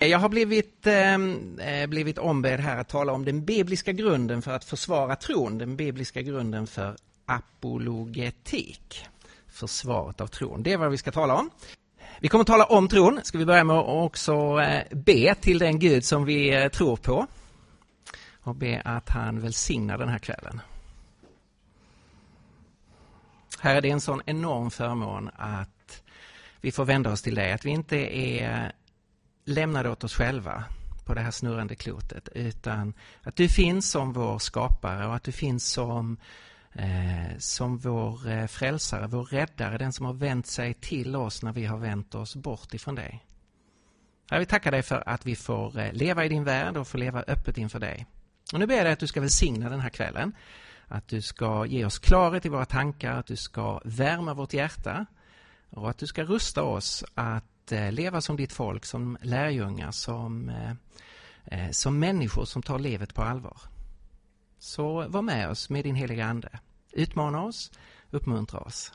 Eh, jag har blivit, ehm, eh, blivit ombedd här att tala om den bibliska grunden för att försvara tron, den bibliska grunden för apologetik, försvaret av tron. Det är vad vi ska tala om. Vi kommer att tala om tron. Ska vi börja med att också eh, be till den Gud som vi eh, tror på och be att han välsignar den här kvällen. Här är det en sån enorm förmån att vi får vända oss till dig, att vi inte är lämnade åt oss själva på det här snurrande klotet utan att du finns som vår skapare och att du finns som, eh, som vår eh, frälsare, vår räddare, den som har vänt sig till oss när vi har vänt oss bort ifrån dig. Jag vill tacka dig för att vi får eh, leva i din värld och få leva öppet inför dig. Och nu ber jag dig att du ska välsigna den här kvällen. Att du ska ge oss klarhet i våra tankar, att du ska värma vårt hjärta och att du ska rusta oss att att leva som ditt folk, som lärjungar, som, eh, eh, som människor som tar livet på allvar. Så var med oss med din heliga Ande. Utmana oss, uppmuntra oss.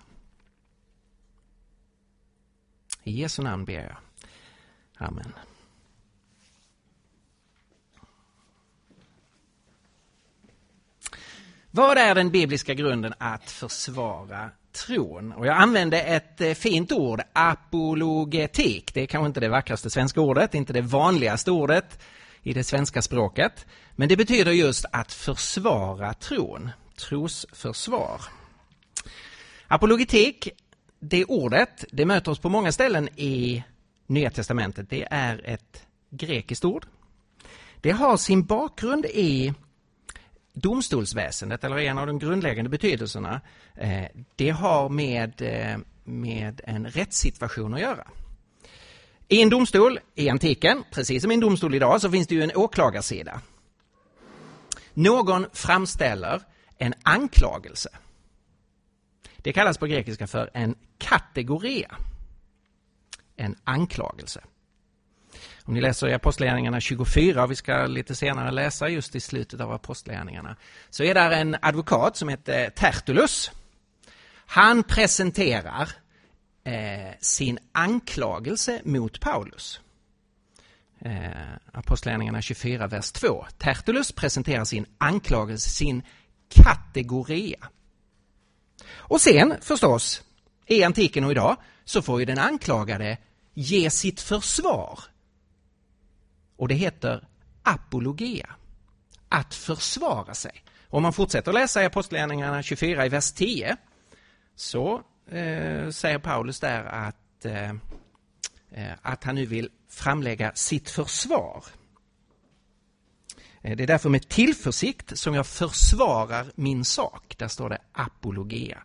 I Jesu namn ber jag. Amen. Vad är den bibliska grunden att försvara tron. Och jag använde ett eh, fint ord, apologetik. Det är kanske inte det vackraste svenska ordet, inte det vanligaste ordet i det svenska språket. Men det betyder just att försvara tron, trosförsvar. Apologetik, det ordet, det möter oss på många ställen i Nya Testamentet. Det är ett grekiskt ord. Det har sin bakgrund i domstolsväsendet, eller en av de grundläggande betydelserna, eh, det har med, eh, med en rättssituation att göra. I en domstol i antiken, precis som i en domstol idag, så finns det ju en åklagarsida. Någon framställer en anklagelse. Det kallas på grekiska för en kategoria. En anklagelse. Om ni läser i Apostlagärningarna 24, och vi ska lite senare läsa just i slutet av Apostlagärningarna, så är där en advokat som heter Tertullus. Han presenterar eh, sin anklagelse mot Paulus. Eh, Apostlagärningarna 24, vers 2. Tertullus presenterar sin anklagelse, sin kategoria. Och sen förstås, i antiken och idag, så får ju den anklagade ge sitt försvar och det heter apologia. Att försvara sig. Om man fortsätter läsa i Apostlagärningarna 24 i vers 10 så eh, säger Paulus där att, eh, eh, att han nu vill framlägga sitt försvar. Eh, det är därför med tillförsikt som jag försvarar min sak. Där står det apologia.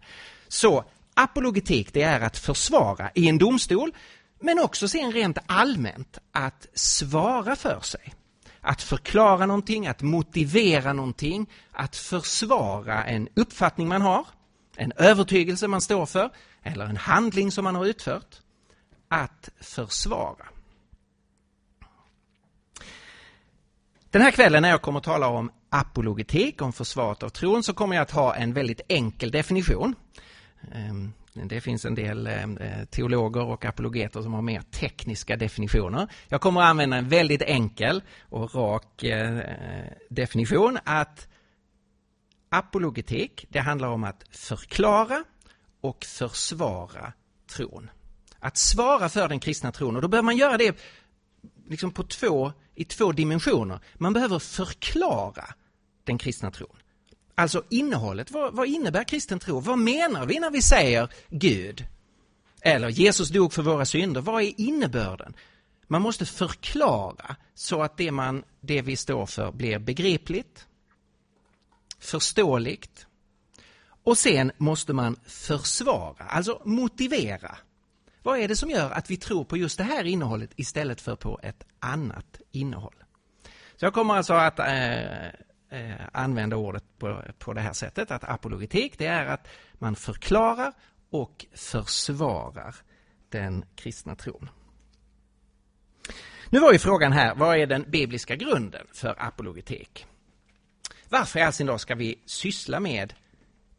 Så apologetik det är att försvara i en domstol men också sen rent allmänt att svara för sig. Att förklara någonting, att motivera någonting, att försvara en uppfattning man har, en övertygelse man står för eller en handling som man har utfört. Att försvara. Den här kvällen när jag kommer att tala om apologetik, om försvaret av tron, så kommer jag att ha en väldigt enkel definition. Ehm, det finns en del eh, teologer och apologeter som har mer tekniska definitioner. Jag kommer att använda en väldigt enkel och rak eh, definition att apologetik, det handlar om att förklara och försvara tron. Att svara för den kristna tron och då behöver man göra det liksom på två, i två dimensioner. Man behöver förklara den kristna tron. Alltså innehållet, vad, vad innebär kristen tro? Vad menar vi när vi säger Gud? Eller Jesus dog för våra synder. Vad är innebörden? Man måste förklara så att det, man, det vi står för blir begripligt, förståeligt och sen måste man försvara, alltså motivera. Vad är det som gör att vi tror på just det här innehållet istället för på ett annat innehåll? Så jag kommer alltså att eh, eh, använda ordet på, på det här sättet, att apologetik det är att man förklarar och försvarar den kristna tron. Nu var ju frågan här, vad är den bibliska grunden för apologetik? Varför i all sin dag ska vi syssla med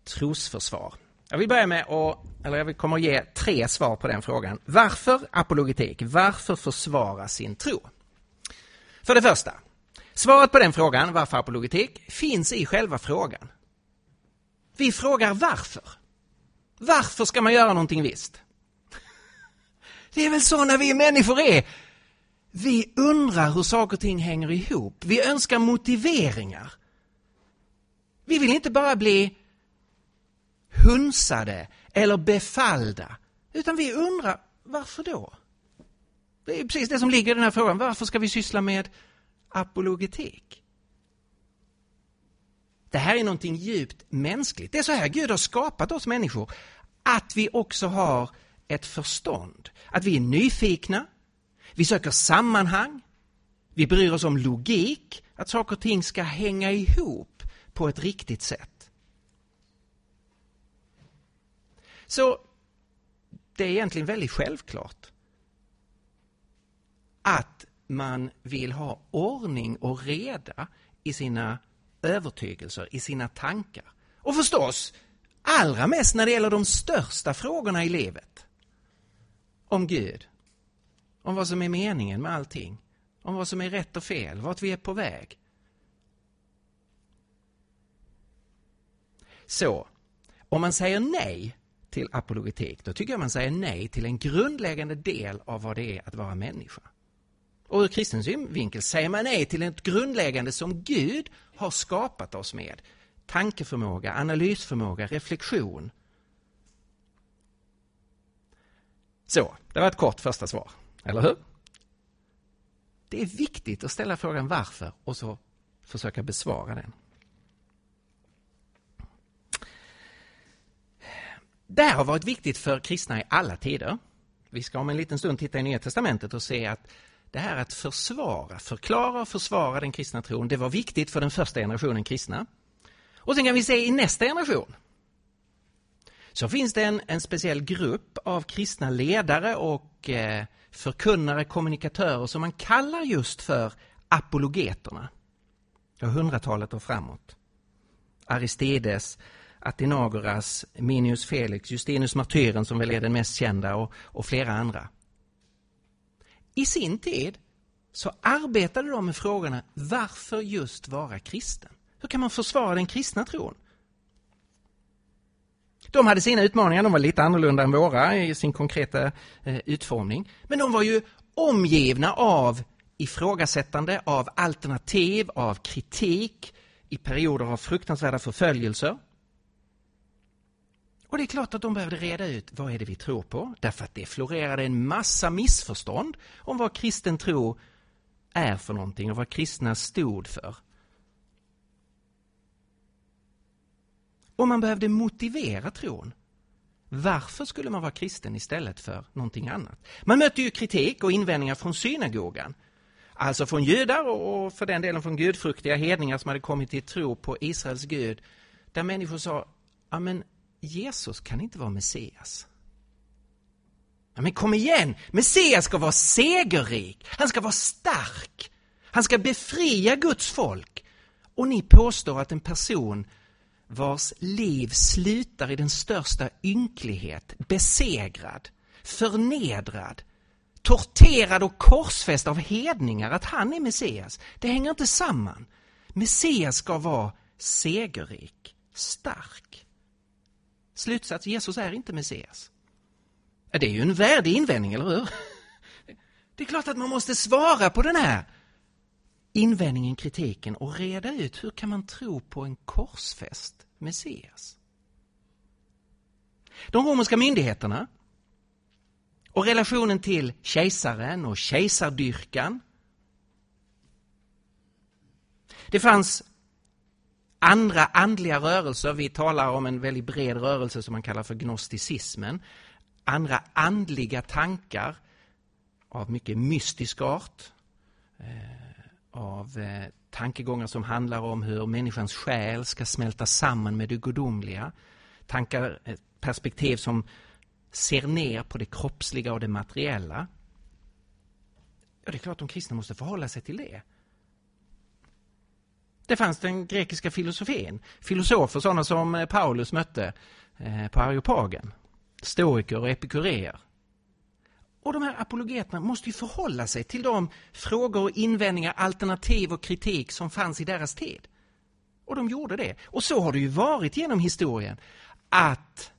trosförsvar? Jag vill börja med att, eller jag kommer att ge tre svar på den frågan. Varför apologetik? Varför försvara sin tro? För det första, svaret på den frågan, varför apologetik, finns i själva frågan. Vi frågar varför. Varför ska man göra någonting visst? Det är väl så när vi människor är. Vi undrar hur saker och ting hänger ihop. Vi önskar motiveringar. Vi vill inte bara bli hunsade eller befallda, utan vi undrar varför då? Det är precis det som ligger i den här frågan. Varför ska vi syssla med apologetik? Det här är någonting djupt mänskligt. Det är så här Gud har skapat oss människor. Att vi också har ett förstånd. Att vi är nyfikna. Vi söker sammanhang. Vi bryr oss om logik. Att saker och ting ska hänga ihop på ett riktigt sätt. Så det är egentligen väldigt självklart att man vill ha ordning och reda i sina övertygelser, i sina tankar. Och förstås, allra mest när det gäller de största frågorna i livet. Om Gud, om vad som är meningen med allting, om vad som är rätt och fel, vart vi är på väg. Så, om man säger nej till apologetik, då tycker jag man säger nej till en grundläggande del av vad det är att vara människa. Och ur kristen synvinkel säger man nej till ett grundläggande som Gud har skapat oss med. Tankeförmåga, analysförmåga, reflektion. Så, det var ett kort första svar, eller hur? Det är viktigt att ställa frågan varför och så försöka besvara den. Det här har varit viktigt för kristna i alla tider. Vi ska om en liten stund titta i Nya Testamentet och se att det här att försvara, förklara och försvara den kristna tron, det var viktigt för den första generationen kristna. Och sen kan vi se i nästa generation så finns det en, en speciell grupp av kristna ledare och eh, förkunnare, kommunikatörer som man kallar just för apologeterna. Ja, hundratalet och framåt. Aristides, Atinagoras, Minius Felix, Justinus martyren som väl är den mest kända och, och flera andra. I sin tid så arbetade de med frågorna varför just vara kristen? Hur kan man försvara den kristna tron? De hade sina utmaningar, de var lite annorlunda än våra i sin konkreta eh, utformning. Men de var ju omgivna av ifrågasättande, av alternativ, av kritik i perioder av fruktansvärda förföljelser. Och det är klart att de behövde reda ut vad är det vi tror på, därför att det florerade en massa missförstånd om vad kristen tro är för någonting och vad kristna stod för. Och man behövde motivera tron. Varför skulle man vara kristen istället för någonting annat? Man mötte ju kritik och invändningar från synagogan. Alltså från judar och för den delen från gudfruktiga hedningar som hade kommit till tro på Israels Gud. Där människor sa, ja men Jesus kan inte vara Messias. Ja, men kom igen! Messias ska vara segerrik. Han ska vara stark. Han ska befria Guds folk. Och ni påstår att en person vars liv slutar i den största ynklighet, besegrad, förnedrad, torterad och korsfäst av hedningar, att han är Messias. Det hänger inte samman. Messias ska vara segerrik, stark. Slutsats, Jesus är inte Messias. Det är ju en värdig invändning, eller hur? Det är klart att man måste svara på den här invändningen, kritiken och reda ut hur kan man tro på en korsfäst Messias? De romerska myndigheterna och relationen till kejsaren och kejsardyrkan. Det fanns andra andliga rörelser. Vi talar om en väldigt bred rörelse som man kallar för gnosticismen. Andra andliga tankar av mycket mystisk art. Eh, av eh, tankegångar som handlar om hur människans själ ska smälta samman med det gudomliga. Tankar, eh, perspektiv som ser ner på det kroppsliga och det materiella. Ja, det är klart att de kristna måste förhålla sig till det. Det fanns den grekiska filosofin. Filosofer sådana som eh, Paulus mötte eh, på Areopagen. Stoiker och epikureer. Och de här apologeterna måste ju förhålla sig till de frågor och invändningar, alternativ och kritik som fanns i deras tid. Och de gjorde det. Och så har det ju varit genom historien. Att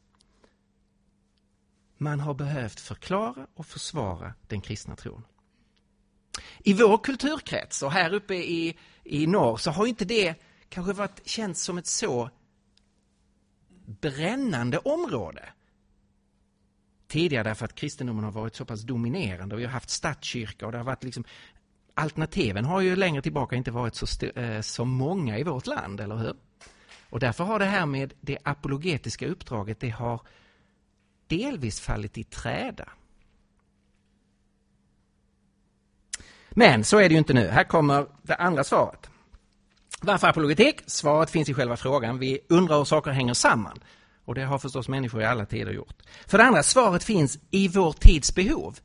man har behövt förklara och försvara den kristna tron. I vår kulturkrets och här uppe i, i norr så har inte det kanske varit känt som ett så brännande område. Tidigare därför att kristendomen har varit så pass dominerande och vi har haft statskyrka och det har varit liksom Alternativen har ju längre tillbaka inte varit så, eh, så många i vårt land, eller hur? Och därför har det här med det apologetiska uppdraget, det har delvis fallit i träda. Men så är det ju inte nu. Här kommer det andra svaret. Varför apologetik? Svaret finns i själva frågan. Vi undrar hur saker hänger samman. Och det har förstås människor i alla tider gjort. För det andra, svaret finns i vår tids behov.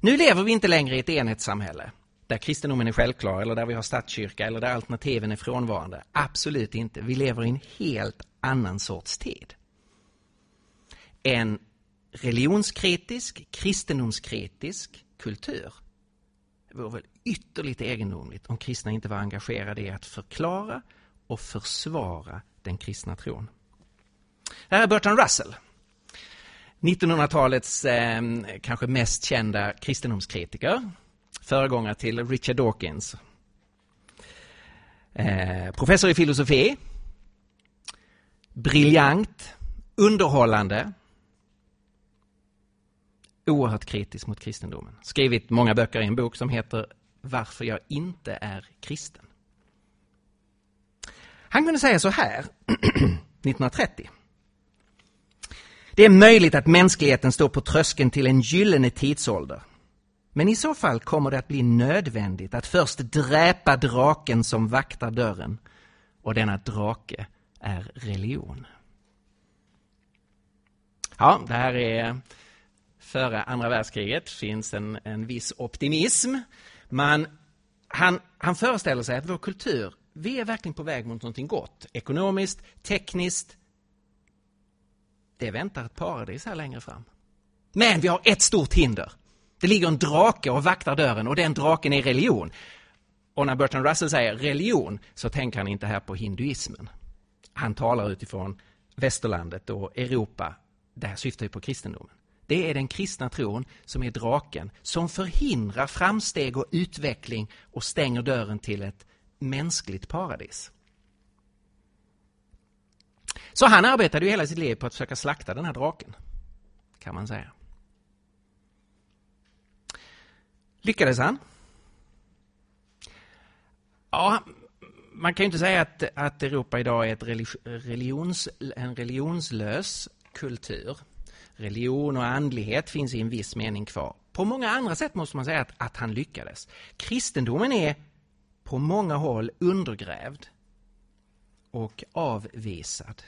Nu lever vi inte längre i ett enhetssamhälle där kristendomen är självklar eller där vi har statskyrka eller där alternativen är frånvarande. Absolut inte. Vi lever i en helt annan sorts tid. En religionskritisk, kristendomskritisk kultur. Det vore väl ytterligt egendomligt om kristna inte var engagerade i att förklara och försvara den kristna tron. Här är Bertrand Russell. 1900-talets eh, kanske mest kända kristendomskritiker. Föregångare till Richard Dawkins. Eh, professor i filosofi. Briljant. Underhållande oerhört kritisk mot kristendomen. Skrivit många böcker i en bok som heter varför jag inte är kristen. Han kunde säga så här 1930. Det är möjligt att mänskligheten står på tröskeln till en gyllene tidsålder. Men i så fall kommer det att bli nödvändigt att först dräpa draken som vaktar dörren. Och denna drake är religion. Ja, det här är före andra världskriget finns en, en viss optimism. Man, han, han föreställer sig att vår kultur, vi är verkligen på väg mot någonting gott. Ekonomiskt, tekniskt. Det väntar ett paradis här längre fram. Men vi har ett stort hinder. Det ligger en drake och vaktar dörren och den draken är religion. Och när Bertrand Russell säger religion så tänker han inte här på hinduismen. Han talar utifrån västerlandet och Europa. Det här syftar ju på kristendomen. Det är den kristna tron som är draken som förhindrar framsteg och utveckling och stänger dörren till ett mänskligt paradis. Så han arbetade ju hela sitt liv på att försöka slakta den här draken, kan man säga. Lyckades han? Ja, man kan ju inte säga att, att Europa idag är ett religions, en religionslös kultur religion och andlighet finns i en viss mening kvar. På många andra sätt måste man säga att, att han lyckades. Kristendomen är på många håll undergrävd och avvisad.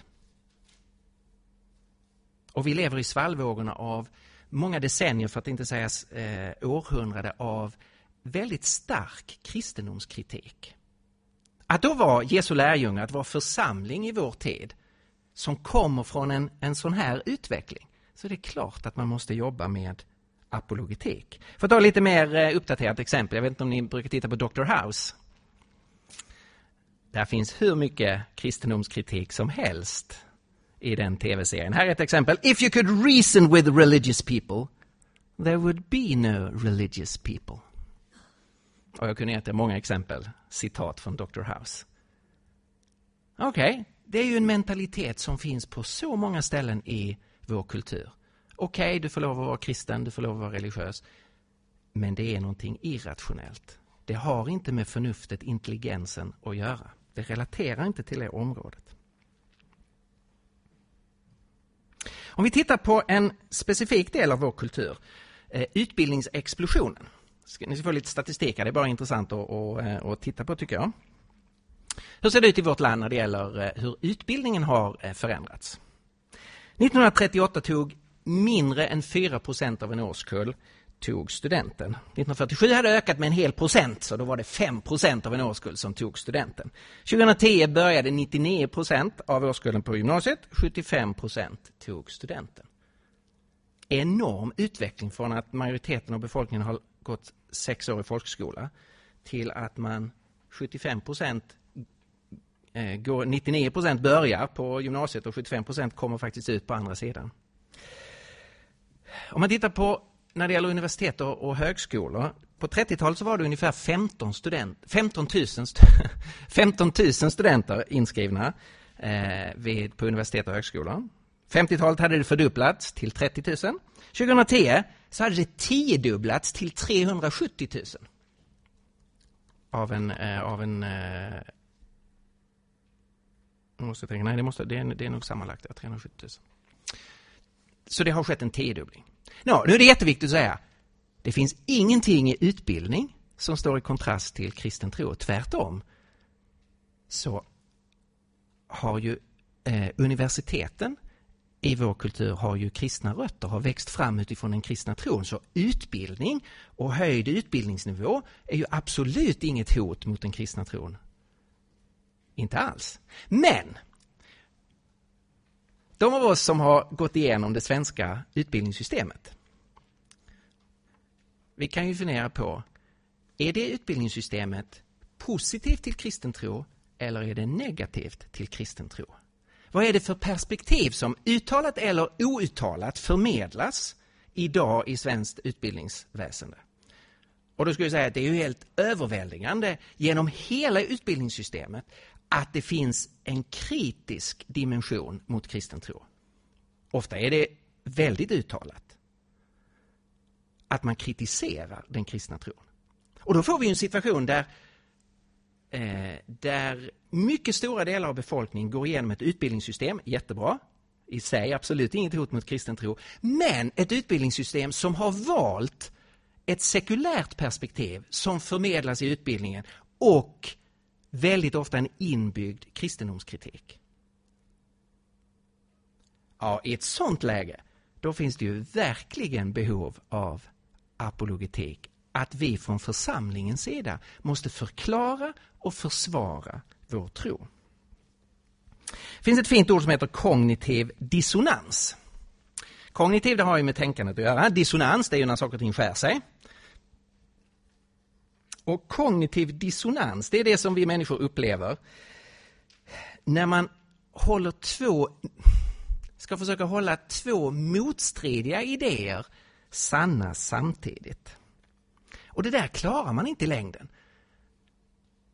Och vi lever i svallvågorna av många decennier, för att inte säga eh, århundrade, av väldigt stark kristendomskritik. Att då vara Jesu lärjunge, att vara församling i vår tid, som kommer från en, en sån här utveckling, så det är klart att man måste jobba med apologetik. För att ta lite mer eh, uppdaterat exempel, jag vet inte om ni brukar titta på Dr. House. Där finns hur mycket kristendomskritik som helst i den tv-serien. Här är ett exempel. If you could reason with religious people, there would be no religious people. Och jag kunde ge många exempel, citat från Dr. House. Okej, okay. det är ju en mentalitet som finns på så många ställen i vår kultur. Okej, okay, du får lov att vara kristen, du får lov att vara religiös. Men det är någonting irrationellt. Det har inte med förnuftet, intelligensen att göra. Det relaterar inte till det området. Om vi tittar på en specifik del av vår kultur, eh, utbildningsexplosionen. Ni ska få lite statistik här, det är bara intressant att, att, eh, att titta på tycker jag. Hur ser det ut i vårt land när det gäller eh, hur utbildningen har förändrats? 1938 tog mindre än 4 procent av en årskull tog studenten. 1947 hade det ökat med en hel procent, så då var det 5 procent av en årskull som tog studenten. 2010 började 99 procent av årskullen på gymnasiet, 75 procent tog studenten. enorm utveckling från att majoriteten av befolkningen har gått sex år i folkskola till att man 75 procent Eh, 99 procent börjar på gymnasiet och 75 procent kommer faktiskt ut på andra sidan. Om man tittar på när det gäller universitet och, och högskolor. På 30-talet så var det ungefär 15, student, 15, 000, 15 000 studenter inskrivna eh, vid, på universitet och högskolor. 50-talet hade det fördubblats till 30 000. 2010 så hade det tiodubblats till 370 000. Av en, eh, av en eh, jag tänka, nej det, måste, det, är, det är nog sammanlagt 370 000. Så det har skett en tiodubbling. Nå, nu är det jätteviktigt att säga, det finns ingenting i utbildning som står i kontrast till kristen tro. Tvärtom så har ju eh, universiteten i vår kultur har ju kristna rötter, har växt fram utifrån den kristna tron. Så utbildning och höjd utbildningsnivå är ju absolut inget hot mot den kristna tron. Inte alls. Men de av oss som har gått igenom det svenska utbildningssystemet. Vi kan ju fundera på, är det utbildningssystemet positivt till kristen tro eller är det negativt till kristen tro? Vad är det för perspektiv som uttalat eller outtalat förmedlas idag i svenskt utbildningsväsende? Och då skulle jag säga att det är ju helt överväldigande genom hela utbildningssystemet att det finns en kritisk dimension mot kristen tro. Ofta är det väldigt uttalat att man kritiserar den kristna tron. Och då får vi en situation där, eh, där mycket stora delar av befolkningen går igenom ett utbildningssystem, jättebra, i sig absolut inget hot mot kristen tro, men ett utbildningssystem som har valt ett sekulärt perspektiv som förmedlas i utbildningen och väldigt ofta en inbyggd kristendomskritik. Ja, i ett sånt läge, då finns det ju verkligen behov av apologetik. Att vi från församlingens sida måste förklara och försvara vår tro. Det finns ett fint ord som heter kognitiv dissonans. Kognitiv det har ju med tänkandet att göra. Dissonans det är ju när saker och ting skär sig. Och kognitiv dissonans, det är det som vi människor upplever när man håller två, ska försöka hålla två motstridiga idéer sanna samtidigt. Och det där klarar man inte i längden.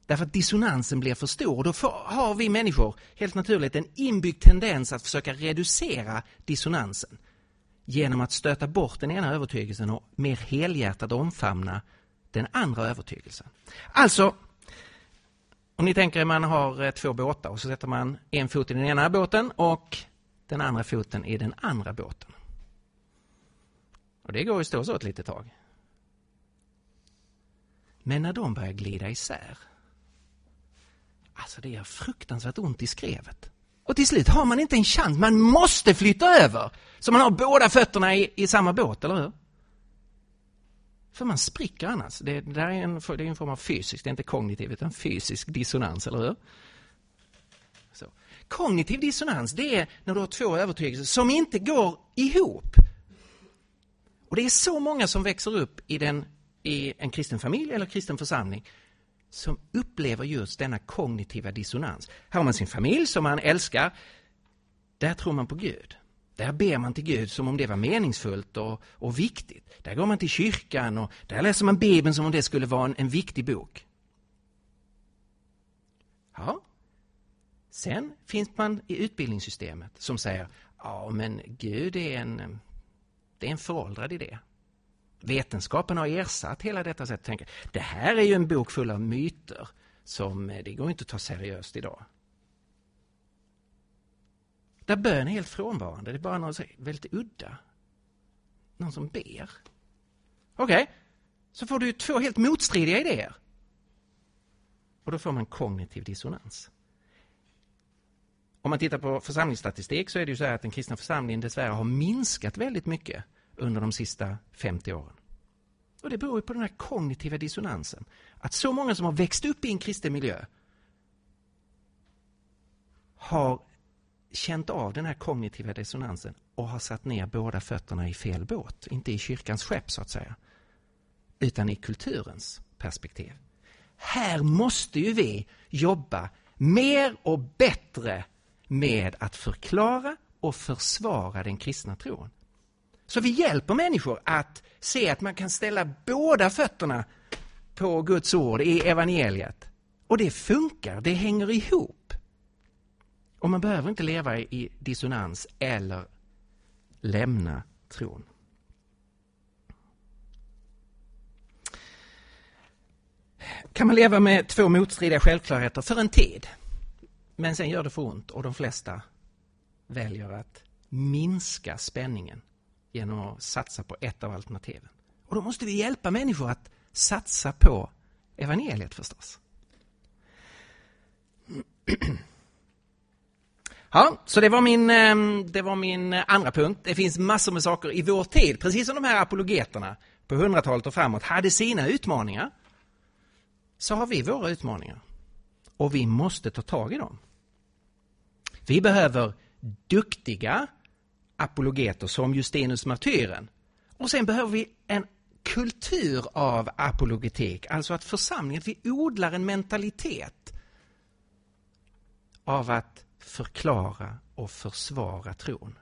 Därför att dissonansen blir för stor och då får, har vi människor helt naturligt en inbyggd tendens att försöka reducera dissonansen genom att stöta bort den ena övertygelsen och mer helhjärtat omfamna den andra övertygelsen. Alltså, om ni tänker er, man har eh, två båtar och så sätter man en fot i den ena båten och den andra foten i den andra båten. Och det går ju stå så ett litet tag. Men när de börjar glida isär, alltså det gör fruktansvärt ont i skrevet. Och till slut har man inte en chans, man måste flytta över. Så man har båda fötterna i, i samma båt, eller hur? För man spricker annars. Det, det där är en, det är en form av fysisk, det är inte kognitiv utan fysisk dissonans, eller hur? Så. Kognitiv dissonans, det är när du har två övertygelser som inte går ihop. Och det är så många som växer upp i, den, i en kristen familj eller kristen församling som upplever just denna kognitiva dissonans. Här har man sin familj som man älskar. Där tror man på Gud. Där ber man till Gud som om det var meningsfullt och, och viktigt. Där går man till kyrkan och där läser man Bibeln som om det skulle vara en, en viktig bok. Ja. Sen finns man i utbildningssystemet som säger ja men Gud är en, det är en föråldrad idé. Vetenskapen har ersatt hela detta sätt att tänka. Det här är ju en bok full av myter som eh, det går inte att ta seriöst idag. Där bön är helt frånvarande. Det är bara något väldigt udda. Någon som ber. Okej, okay. så får du två helt motstridiga idéer. Och då får man kognitiv dissonans. Om man tittar på församlingsstatistik så är det ju så att den kristna församlingen dessvärre har minskat väldigt mycket under de sista 50 åren. Och det beror på den här kognitiva dissonansen. Att så många som har växt upp i en kristen miljö har känt av den här kognitiva dissonansen och har satt ner båda fötterna i fel båt. Inte i kyrkans skepp så att säga. Utan i kulturens perspektiv. Här måste ju vi jobba mer och bättre med att förklara och försvara den kristna tron. Så vi hjälper människor att se att man kan ställa båda fötterna på Guds ord i evangeliet. Och det funkar, det hänger ihop. Och man behöver inte leva i dissonans eller lämna tron. Kan man leva med två motstridiga självklarheter för en tid, men sen gör det för ont och de flesta väljer att minska spänningen genom att satsa på ett av alternativen. Och då måste vi hjälpa människor att satsa på evangeliet förstås. Ja, så det var, min, ehm, det var min eh, andra punkt. Det finns massor med saker i vår tid, precis som de här apologeterna på hundratalet och framåt hade sina utmaningar. Så har vi våra utmaningar. Och vi måste ta tag i dem. Vi behöver duktiga apologeter som Justinus martyren. Och sen behöver vi en kultur av apologetik, alltså att församlingen, vi odlar en mentalitet av att förklara och försvara tron.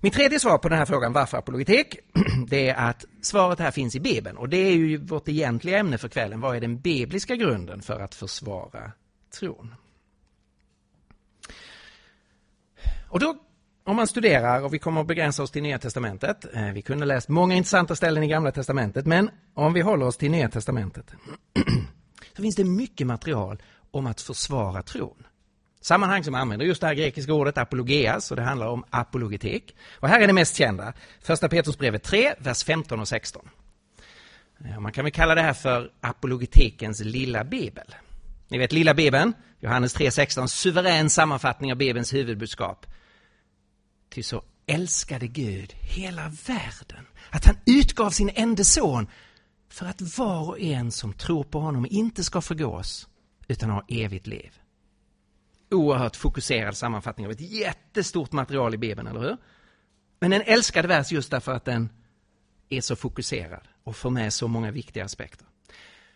Mitt tredje svar på den här frågan, varför apologetik? Det är att svaret här finns i Bibeln och det är ju vårt egentliga ämne för kvällen. Vad är den bibliska grunden för att försvara tron? Och då, om man studerar, och vi kommer att begränsa oss till Nya Testamentet. Eh, vi kunde läst många intressanta ställen i Gamla Testamentet, men om vi håller oss till Nya Testamentet så finns det mycket material om att försvara tron. Sammanhang som använder just det här grekiska ordet apologeas och det handlar om apologetik. Och här är det mest kända, första Petrusbrevet 3, vers 15 och 16. Man kan väl kalla det här för apologetikens lilla bibel. Ni vet lilla bibeln, Johannes 3.16, suverän sammanfattning av bibelns huvudbudskap. Ty så älskade Gud hela världen att han utgav sin enda son för att var och en som tror på honom inte ska förgås utan ha evigt liv. Oerhört fokuserad sammanfattning av ett jättestort material i Bibeln, eller hur? Men en älskad vers just därför att den är så fokuserad och får med så många viktiga aspekter.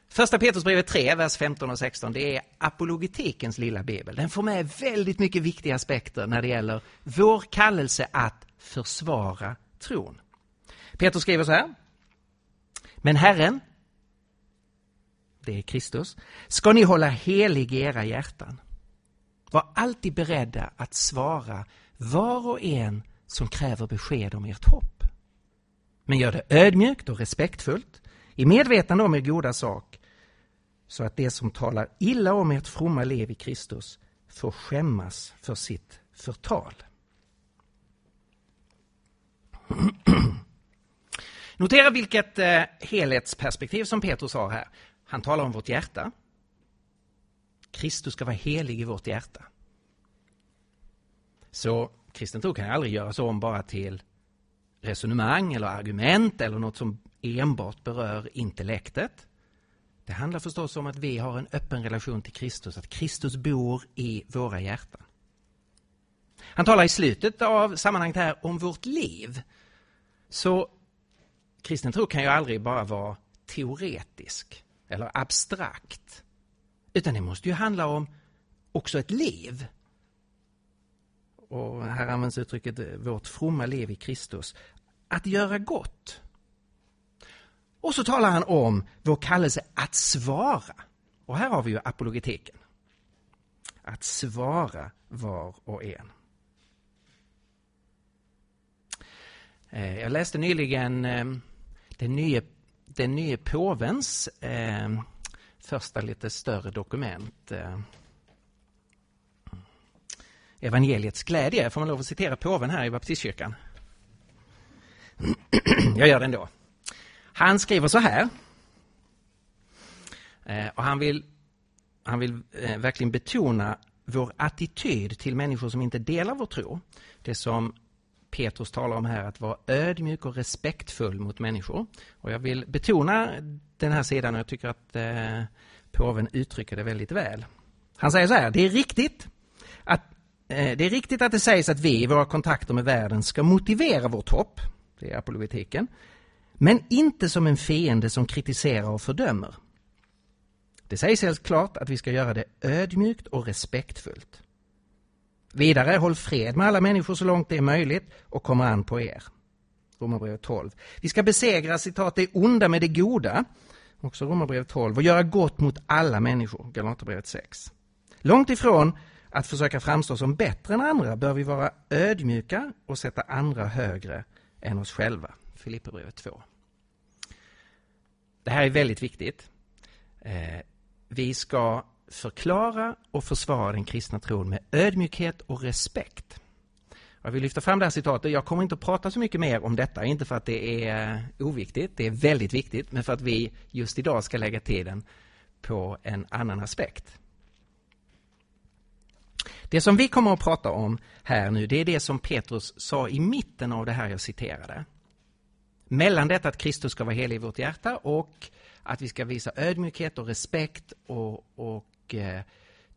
Första Petrusbrevet 3, vers 15 och 16, det är apologetikens lilla bibel. Den får med väldigt mycket viktiga aspekter när det gäller vår kallelse att försvara tron. Petrus skriver så här. Men Herren, det är Kristus, ska ni hålla helig i era hjärtan. Var alltid beredda att svara var och en som kräver besked om ert hopp. Men gör det ödmjukt och respektfullt, i medvetande om er goda sak, så att det som talar illa om ert fromma liv i Kristus får skämmas för sitt förtal. Notera vilket eh, helhetsperspektiv som Petrus har här. Han talar om vårt hjärta. Kristus ska vara helig i vårt hjärta. Så kristen tro kan aldrig göras om bara till resonemang eller argument eller något som enbart berör intellektet. Det handlar förstås om att vi har en öppen relation till Kristus, att Kristus bor i våra hjärtan. Han talar i slutet av sammanhanget här om vårt liv. Så kristen tro kan ju aldrig bara vara teoretisk eller abstrakt. Utan det måste ju handla om också ett liv. Och här används uttrycket eh, vårt fromma liv i Kristus. Att göra gott. Och så talar han om vår kallelse att svara. Och här har vi ju apologetiken. Att svara var och en. Eh, jag läste nyligen eh, den nye den nye påvens eh, första lite större dokument. Eh, Evangeliets glädje, får man lov att citera påven här i baptistkyrkan? Jag gör det ändå. Han skriver så här. Eh, och han vill, han vill eh, verkligen betona vår attityd till människor som inte delar vår tro. Det som Petrus talar om här, att vara ödmjuk och respektfull mot människor. Och jag vill betona den här sidan och jag tycker att eh, påven uttrycker det väldigt väl. Han säger så här, det är riktigt att eh, det är riktigt att det sägs att vi i våra kontakter med världen ska motivera vårt hopp, det är apologetiken, men inte som en fiende som kritiserar och fördömer. Det sägs helt klart att vi ska göra det ödmjukt och respektfullt. Vidare, håll fred med alla människor så långt det är möjligt och kommer an på er. Romarbrevet 12. Vi ska besegra citat det onda med det goda, också Romarbrevet 12, och göra gott mot alla människor, Galaterbrevet 6. Långt ifrån att försöka framstå som bättre än andra bör vi vara ödmjuka och sätta andra högre än oss själva, Filipperbrevet 2. Det här är väldigt viktigt. Eh, vi ska förklara och försvara den kristna tron med ödmjukhet och respekt. Jag vill lyfta fram det här citatet. Jag kommer inte att prata så mycket mer om detta, inte för att det är oviktigt, det är väldigt viktigt, men för att vi just idag ska lägga tiden på en annan aspekt. Det som vi kommer att prata om här nu, det är det som Petrus sa i mitten av det här jag citerade. Mellan detta att Kristus ska vara helig i vårt hjärta och att vi ska visa ödmjukhet och respekt och, och eh,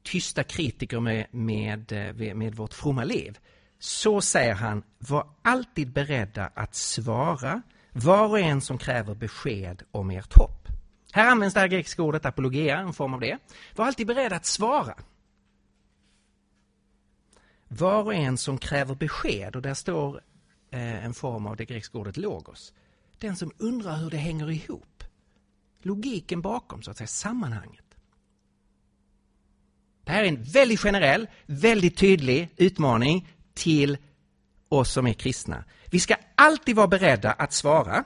tysta kritiker med, med, eh, med vårt fromma liv. Så säger han, var alltid beredda att svara var och en som kräver besked om ert hopp. Här används det här grekiska ordet apologia, en form av det. Var alltid beredd att svara. Var och en som kräver besked, och där står eh, en form av det grekiska ordet logos. Den som undrar hur det hänger ihop. Logiken bakom, så att säga, sammanhanget. Det här är en väldigt generell, väldigt tydlig utmaning till oss som är kristna. Vi ska alltid vara beredda att svara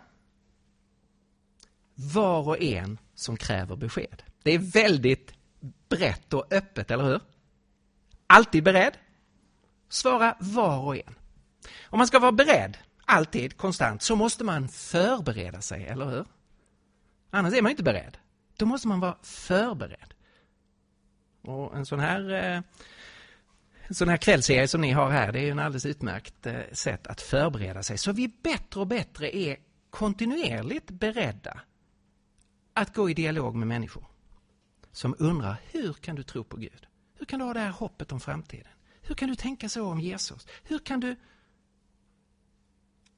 var och en som kräver besked. Det är väldigt brett och öppet, eller hur? Alltid beredd. Svara var och en. Om man ska vara beredd, alltid, konstant, så måste man förbereda sig, eller hur? Annars är man inte beredd. Då måste man vara förberedd. Och en sån här eh, en sån här kvällsserie som ni har här, det är ju en alldeles utmärkt eh, sätt att förbereda sig. Så vi bättre och bättre är kontinuerligt beredda att gå i dialog med människor som undrar, hur kan du tro på Gud? Hur kan du ha det här hoppet om framtiden? Hur kan du tänka så om Jesus? Hur kan du...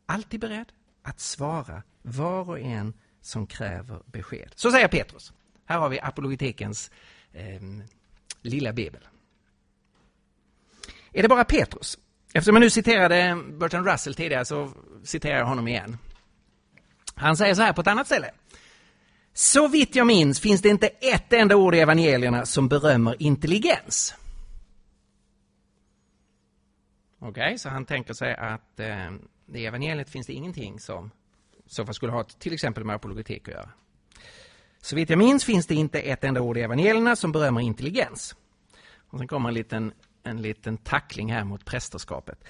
Alltid beredd att svara var och en som kräver besked. Så säger Petrus. Här har vi apologetikens eh, lilla bibel. Är det bara Petrus? Eftersom jag nu citerade Bertrand Russell tidigare så citerar jag honom igen. Han säger så här på ett annat ställe. Så vitt jag minns finns det inte ett enda ord i evangelierna som berömmer intelligens. Okej, okay, så han tänker sig att eh, i evangeliet finns det ingenting som så fall skulle ha till exempel med apologetik att göra. Så vitt jag minns finns det inte ett enda ord i evangelierna som berömmer intelligens. Och sen kommer en liten en liten tackling här mot prästerskapet.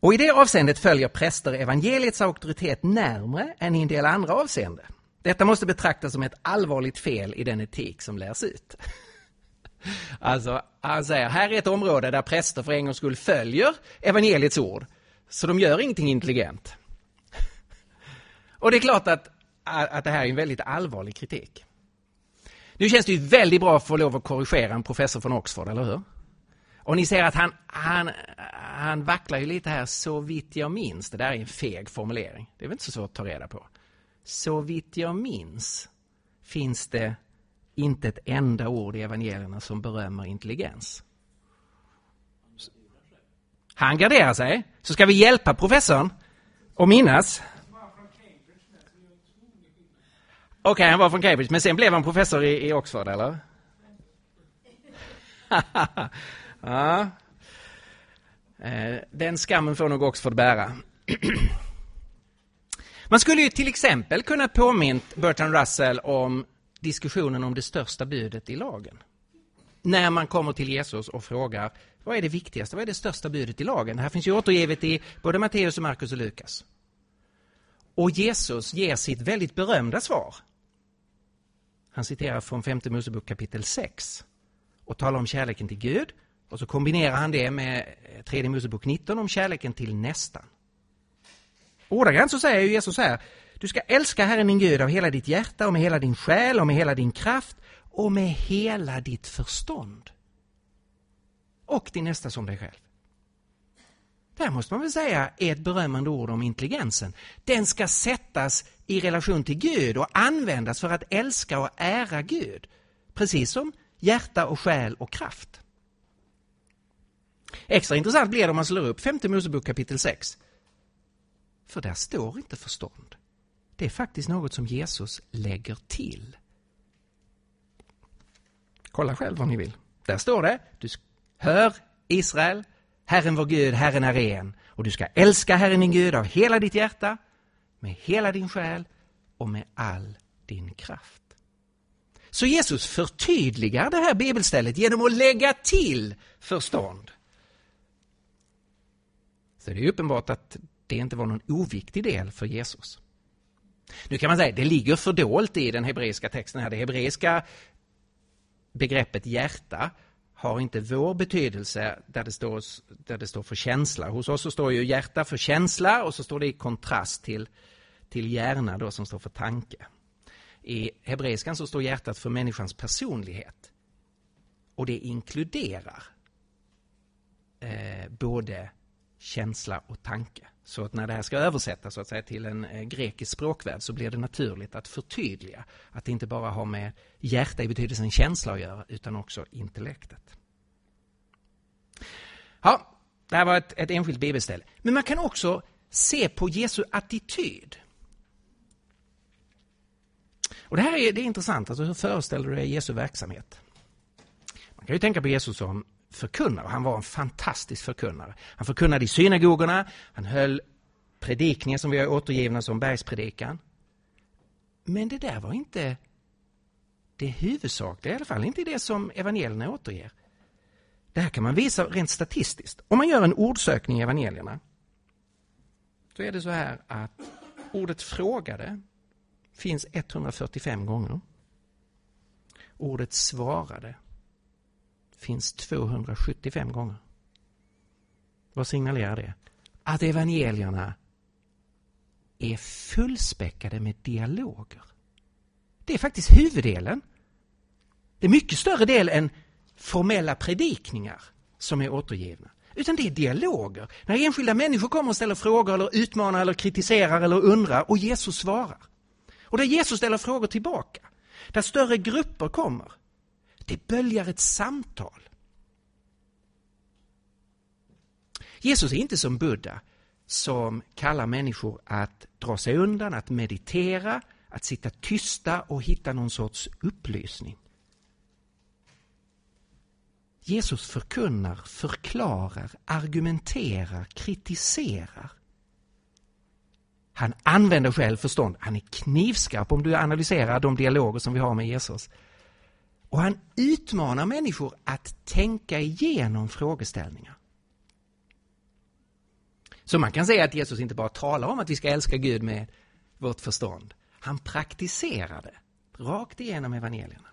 Och i det avseendet följer präster evangeliets auktoritet närmre än i en del andra avseenden. Detta måste betraktas som ett allvarligt fel i den etik som lärs ut. Alltså, han säger, här är ett område där präster för en gångs skull följer evangeliets ord. Så de gör ingenting intelligent. Och det är klart att, att det här är en väldigt allvarlig kritik. Nu känns det ju väldigt bra att få lov att korrigera en professor från Oxford, eller hur? Och ni ser att han, han, han vacklar ju lite här, så vitt jag minns. Det där är en feg formulering. Det är väl inte så svårt att ta reda på. Så vitt jag minns finns det inte ett enda ord i evangelierna som berömmer intelligens. Han garderar sig. Så ska vi hjälpa professorn att minnas. Okej, okay, han var från Cambridge, men sen blev han professor i, i Oxford, eller? Ja. Eh, den skammen får nog Oxford bära. Man skulle ju till exempel kunna påmint Bertrand Russell om diskussionen om det största budet i lagen. När man kommer till Jesus och frågar vad är det viktigaste, vad är det största budet i lagen? Det här finns ju återgivet i både Matteus, och Markus och Lukas. Och Jesus ger sitt väldigt berömda svar. Han citerar från femte Mosebok kapitel 6 och talar om kärleken till Gud och så kombinerar han det med eh, tredje Mosebok 19 om kärleken till nästan. Ordagrant så säger Jesus här, du ska älska Herren din Gud av hela ditt hjärta och med hela din själ och med hela din kraft och med hela ditt förstånd. och din nästa som dig själv. Det här måste man väl säga är ett berömmande ord om intelligensen. Den ska sättas i relation till Gud och användas för att älska och ära Gud. Precis som hjärta och själ och kraft. Extra intressant blir det om man slår upp 5 Mosebok kapitel 6. För där står inte förstånd. Det är faktiskt något som Jesus lägger till. Kolla själv vad ni vill. Där står det, du hör Israel, Herren vår Gud, Herren är en. Och du ska älska Herren din Gud av hela ditt hjärta, med hela din själ och med all din kraft. Så Jesus förtydligar det här bibelstället genom att lägga till förstånd. Så det är uppenbart att det inte var någon oviktig del för Jesus. Nu kan man säga att det ligger fördolt i den hebreiska texten här. Det hebreiska begreppet hjärta har inte vår betydelse där det, står, där det står för känsla. Hos oss så står ju hjärta för känsla och så står det i kontrast till, till hjärna då som står för tanke. I hebreiskan så står hjärtat för människans personlighet. Och det inkluderar eh, både känsla och tanke. Så att när det här ska översättas så att säga, till en eh, grekisk språkvärld så blir det naturligt att förtydliga att det inte bara har med hjärta i betydelsen känsla att göra utan också intellektet. Ja, det här var ett, ett enskilt bibelställe. Men man kan också se på Jesu attityd. Och det här är, det är intressant, alltså hur föreställer du dig Jesu verksamhet? Man kan ju tänka på Jesus som förkunnare. Han var en fantastisk förkunnare. Han förkunnade i synagogorna, han höll predikningar som vi har återgivna som bergspredikan. Men det där var inte det huvudsakliga, i alla fall inte det som evangelierna återger. Det här kan man visa rent statistiskt. Om man gör en ordsökning i evangelierna så är det så här att ordet frågade finns 145 gånger. Ordet svarade finns 275 gånger. Vad signalerar det? Att evangelierna är fullspäckade med dialoger. Det är faktiskt huvuddelen. Det är mycket större del än formella predikningar som är återgivna. Utan det är dialoger. När enskilda människor kommer och ställer frågor eller utmanar eller kritiserar eller undrar och Jesus svarar. Och där Jesus ställer frågor tillbaka. Där större grupper kommer. Det böljar ett samtal. Jesus är inte som Buddha som kallar människor att dra sig undan, att meditera, att sitta tysta och hitta någon sorts upplysning. Jesus förkunnar, förklarar, argumenterar, kritiserar. Han använder själv förstånd. Han är knivskarp om du analyserar de dialoger som vi har med Jesus. Och han utmanar människor att tänka igenom frågeställningar. Så man kan säga att Jesus inte bara talar om att vi ska älska Gud med vårt förstånd. Han praktiserar det rakt igenom evangelierna.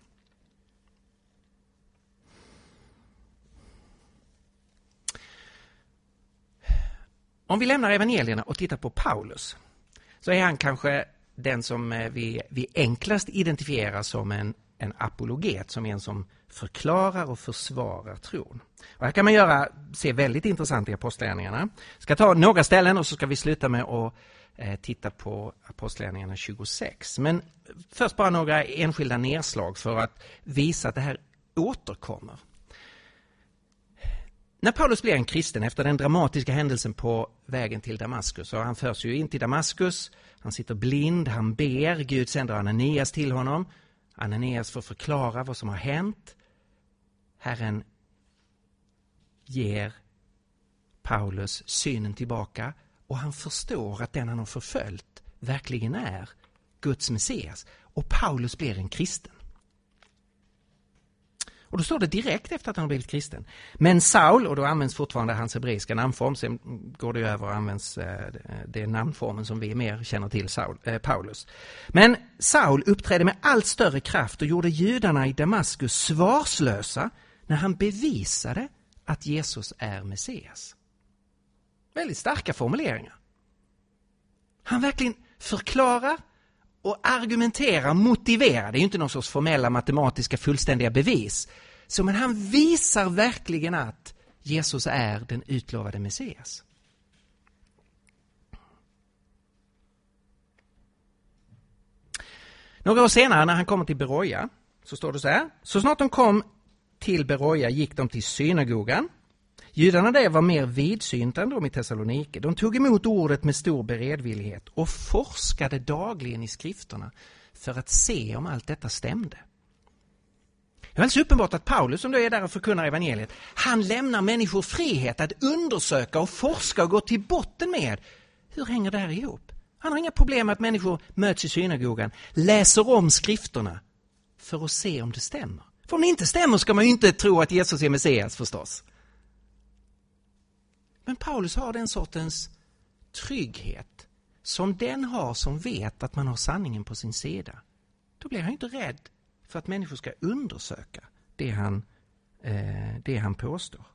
Om vi lämnar evangelierna och tittar på Paulus så är han kanske den som eh, vi, vi enklast identifierar som en, en apologet, som är en som förklarar och försvarar tron. Och här kan man göra, se väldigt intressant i Apostlagärningarna. Jag ska ta några ställen och så ska vi sluta med att eh, titta på Apostlagärningarna 26. Men först bara några enskilda nedslag för att visa att det här återkommer. När Paulus blir en kristen efter den dramatiska händelsen på vägen till Damaskus, och han förs ju in till Damaskus, han sitter blind, han ber, Gud sänder Ananias till honom. Ananias får förklara vad som har hänt. Herren ger Paulus synen tillbaka och han förstår att den han har förföljt verkligen är Guds Messias. Och Paulus blir en kristen. Och då står det direkt efter att han har blivit kristen. Men Saul, och då används fortfarande hans hebreiska namnform, sen går det över och används eh, eh, den namnformen som vi mer känner till, Saul, eh, Paulus. Men Saul uppträdde med allt större kraft och gjorde judarna i Damaskus svarslösa när han bevisade att Jesus är Messias. Väldigt starka formuleringar. Han verkligen förklarar och argumenterar, motiverar. Det är ju inte någon sorts formella matematiska fullständiga bevis. Så men han visar verkligen att Jesus är den utlovade Messias. Några år senare när han kommer till Beroja så står det så här. Så snart de kom till Beroja gick de till synagogan. Judarna där var mer vidsynta än de i Thessalonike. De tog emot ordet med stor beredvillighet och forskade dagligen i skrifterna för att se om allt detta stämde. Det är alldeles uppenbart att Paulus som då är där och förkunnar evangeliet, han lämnar människor frihet att undersöka och forska och gå till botten med hur hänger det här ihop? Han har inga problem med att människor möts i synagogan, läser om skrifterna för att se om det stämmer. För om det inte stämmer ska man ju inte tro att Jesus är Messias förstås. Men Paulus har den sortens trygghet som den har som vet att man har sanningen på sin sida. Då blir han inte rädd för att människor ska undersöka det han, eh, det han påstår.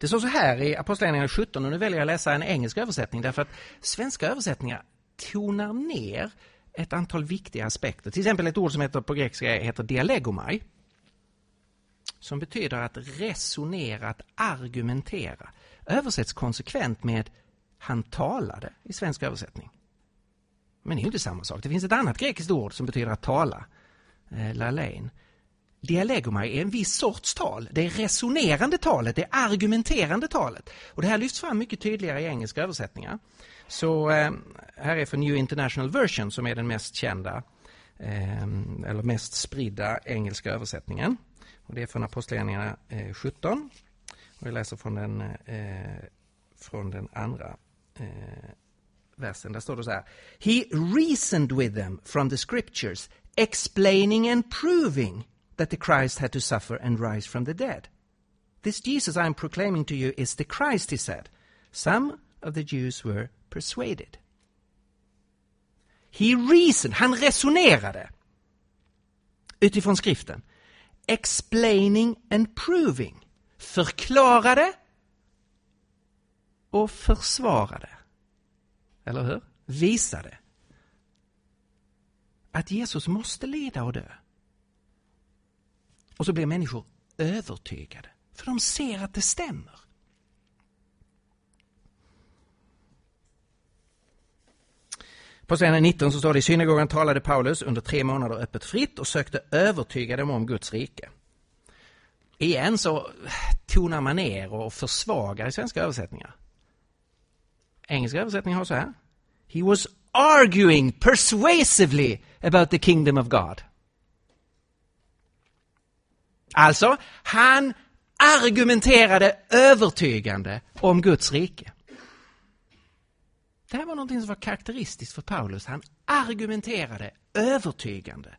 Det står så här i Apostlagärningarna 17 och nu väljer jag att läsa en engelsk översättning därför att svenska översättningar tonar ner ett antal viktiga aspekter. Till exempel ett ord som heter på grekiska heter dialegomai. Som betyder att resonera, att argumentera. Översätts konsekvent med han talade i svensk översättning. Men det är ju inte samma sak. Det finns ett annat grekiskt ord som betyder att tala. Eh, lalein. Dialegomai är en viss sorts tal. Det är resonerande talet, det är argumenterande talet. Och det här lyfts fram mycket tydligare i engelska översättningar. Så eh, här är för New International Version som är den mest kända eh, eller mest spridda engelska översättningen. Och det är från Apostlagärningarna eh, 17. Och jag läser från den, eh, från den andra eh, versen. Där står det så här. He reasoned with them from the scriptures explaining and proving that the Christ had to suffer and rise from the dead. This Jesus I am proclaiming to you is the Christ, he said. Some of the Jews were persuaded. He reasoned, han resonerade utifrån skriften. Explaining and proving. Förklarade och försvarade. Eller hur? Visade att Jesus måste lida och dö. Och så blir människor övertygade, för de ser att det stämmer. På scenen 19 så står det i synagogan talade Paulus under tre månader öppet fritt och sökte övertyga dem om Guds rike. Igen så tonar man ner och försvagar i svenska översättningar. Engelska översättningar har så här. He was arguing persuasively about the kingdom of God. Alltså, han argumenterade övertygande om Guds rike. Det här var någonting som var karaktäristiskt för Paulus. Han argumenterade övertygande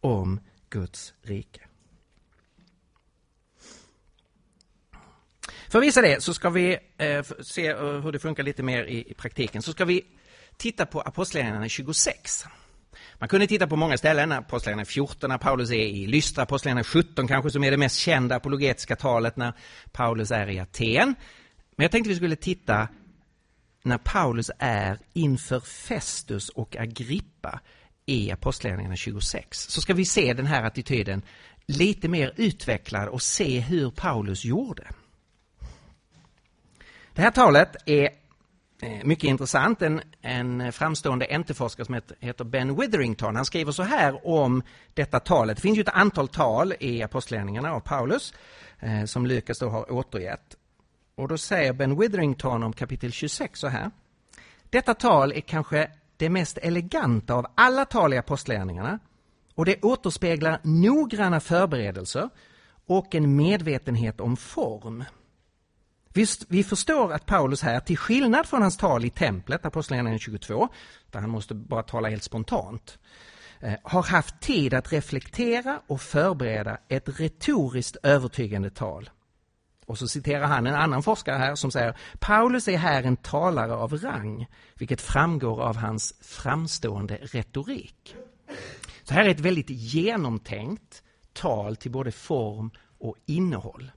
om Guds rike. För att visa det så ska vi eh, se eh, hur det funkar lite mer i, i praktiken. Så ska vi titta på Apostlagärningarna 26. Man kunde titta på många ställen, Apostlagärningarna 14 när Paulus är i Lystra, Apostlagärningarna 17 kanske som är det mest kända apologetiska talet när Paulus är i Aten. Men jag tänkte vi skulle titta när Paulus är inför Festus och Agrippa i Apostlagärningarna 26. Så ska vi se den här attityden lite mer utvecklad och se hur Paulus gjorde. Det här talet är eh, mycket intressant. En, en framstående NT-forskare som heter Ben Witherington, han skriver så här om detta talet. Det finns ju ett antal tal i Apostlagärningarna av Paulus eh, som Lukas då har återgett. Och då säger Ben Witherington om kapitel 26 så här. Detta tal är kanske det mest eleganta av alla tal i Apostlagärningarna och det återspeglar noggranna förberedelser och en medvetenhet om form. Visst, vi förstår att Paulus här, till skillnad från hans tal i templet, Apostlagärningarna 22, där han måste bara tala helt spontant, eh, har haft tid att reflektera och förbereda ett retoriskt övertygande tal. Och så citerar han en annan forskare här som säger Paulus är här en talare av rang, vilket framgår av hans framstående retorik. Så här är ett väldigt genomtänkt tal till både form och innehåll.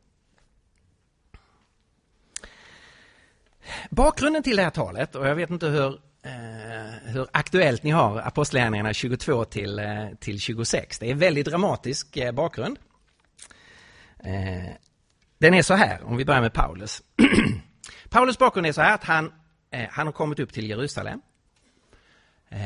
Bakgrunden till det här talet, och jag vet inte hur, eh, hur aktuellt ni har Apostlagärningarna 22 till, eh, till 26. Det är en väldigt dramatisk eh, bakgrund. Eh, den är så här, om vi börjar med Paulus. Paulus bakgrund är så här att han, eh, han har kommit upp till Jerusalem. Eh,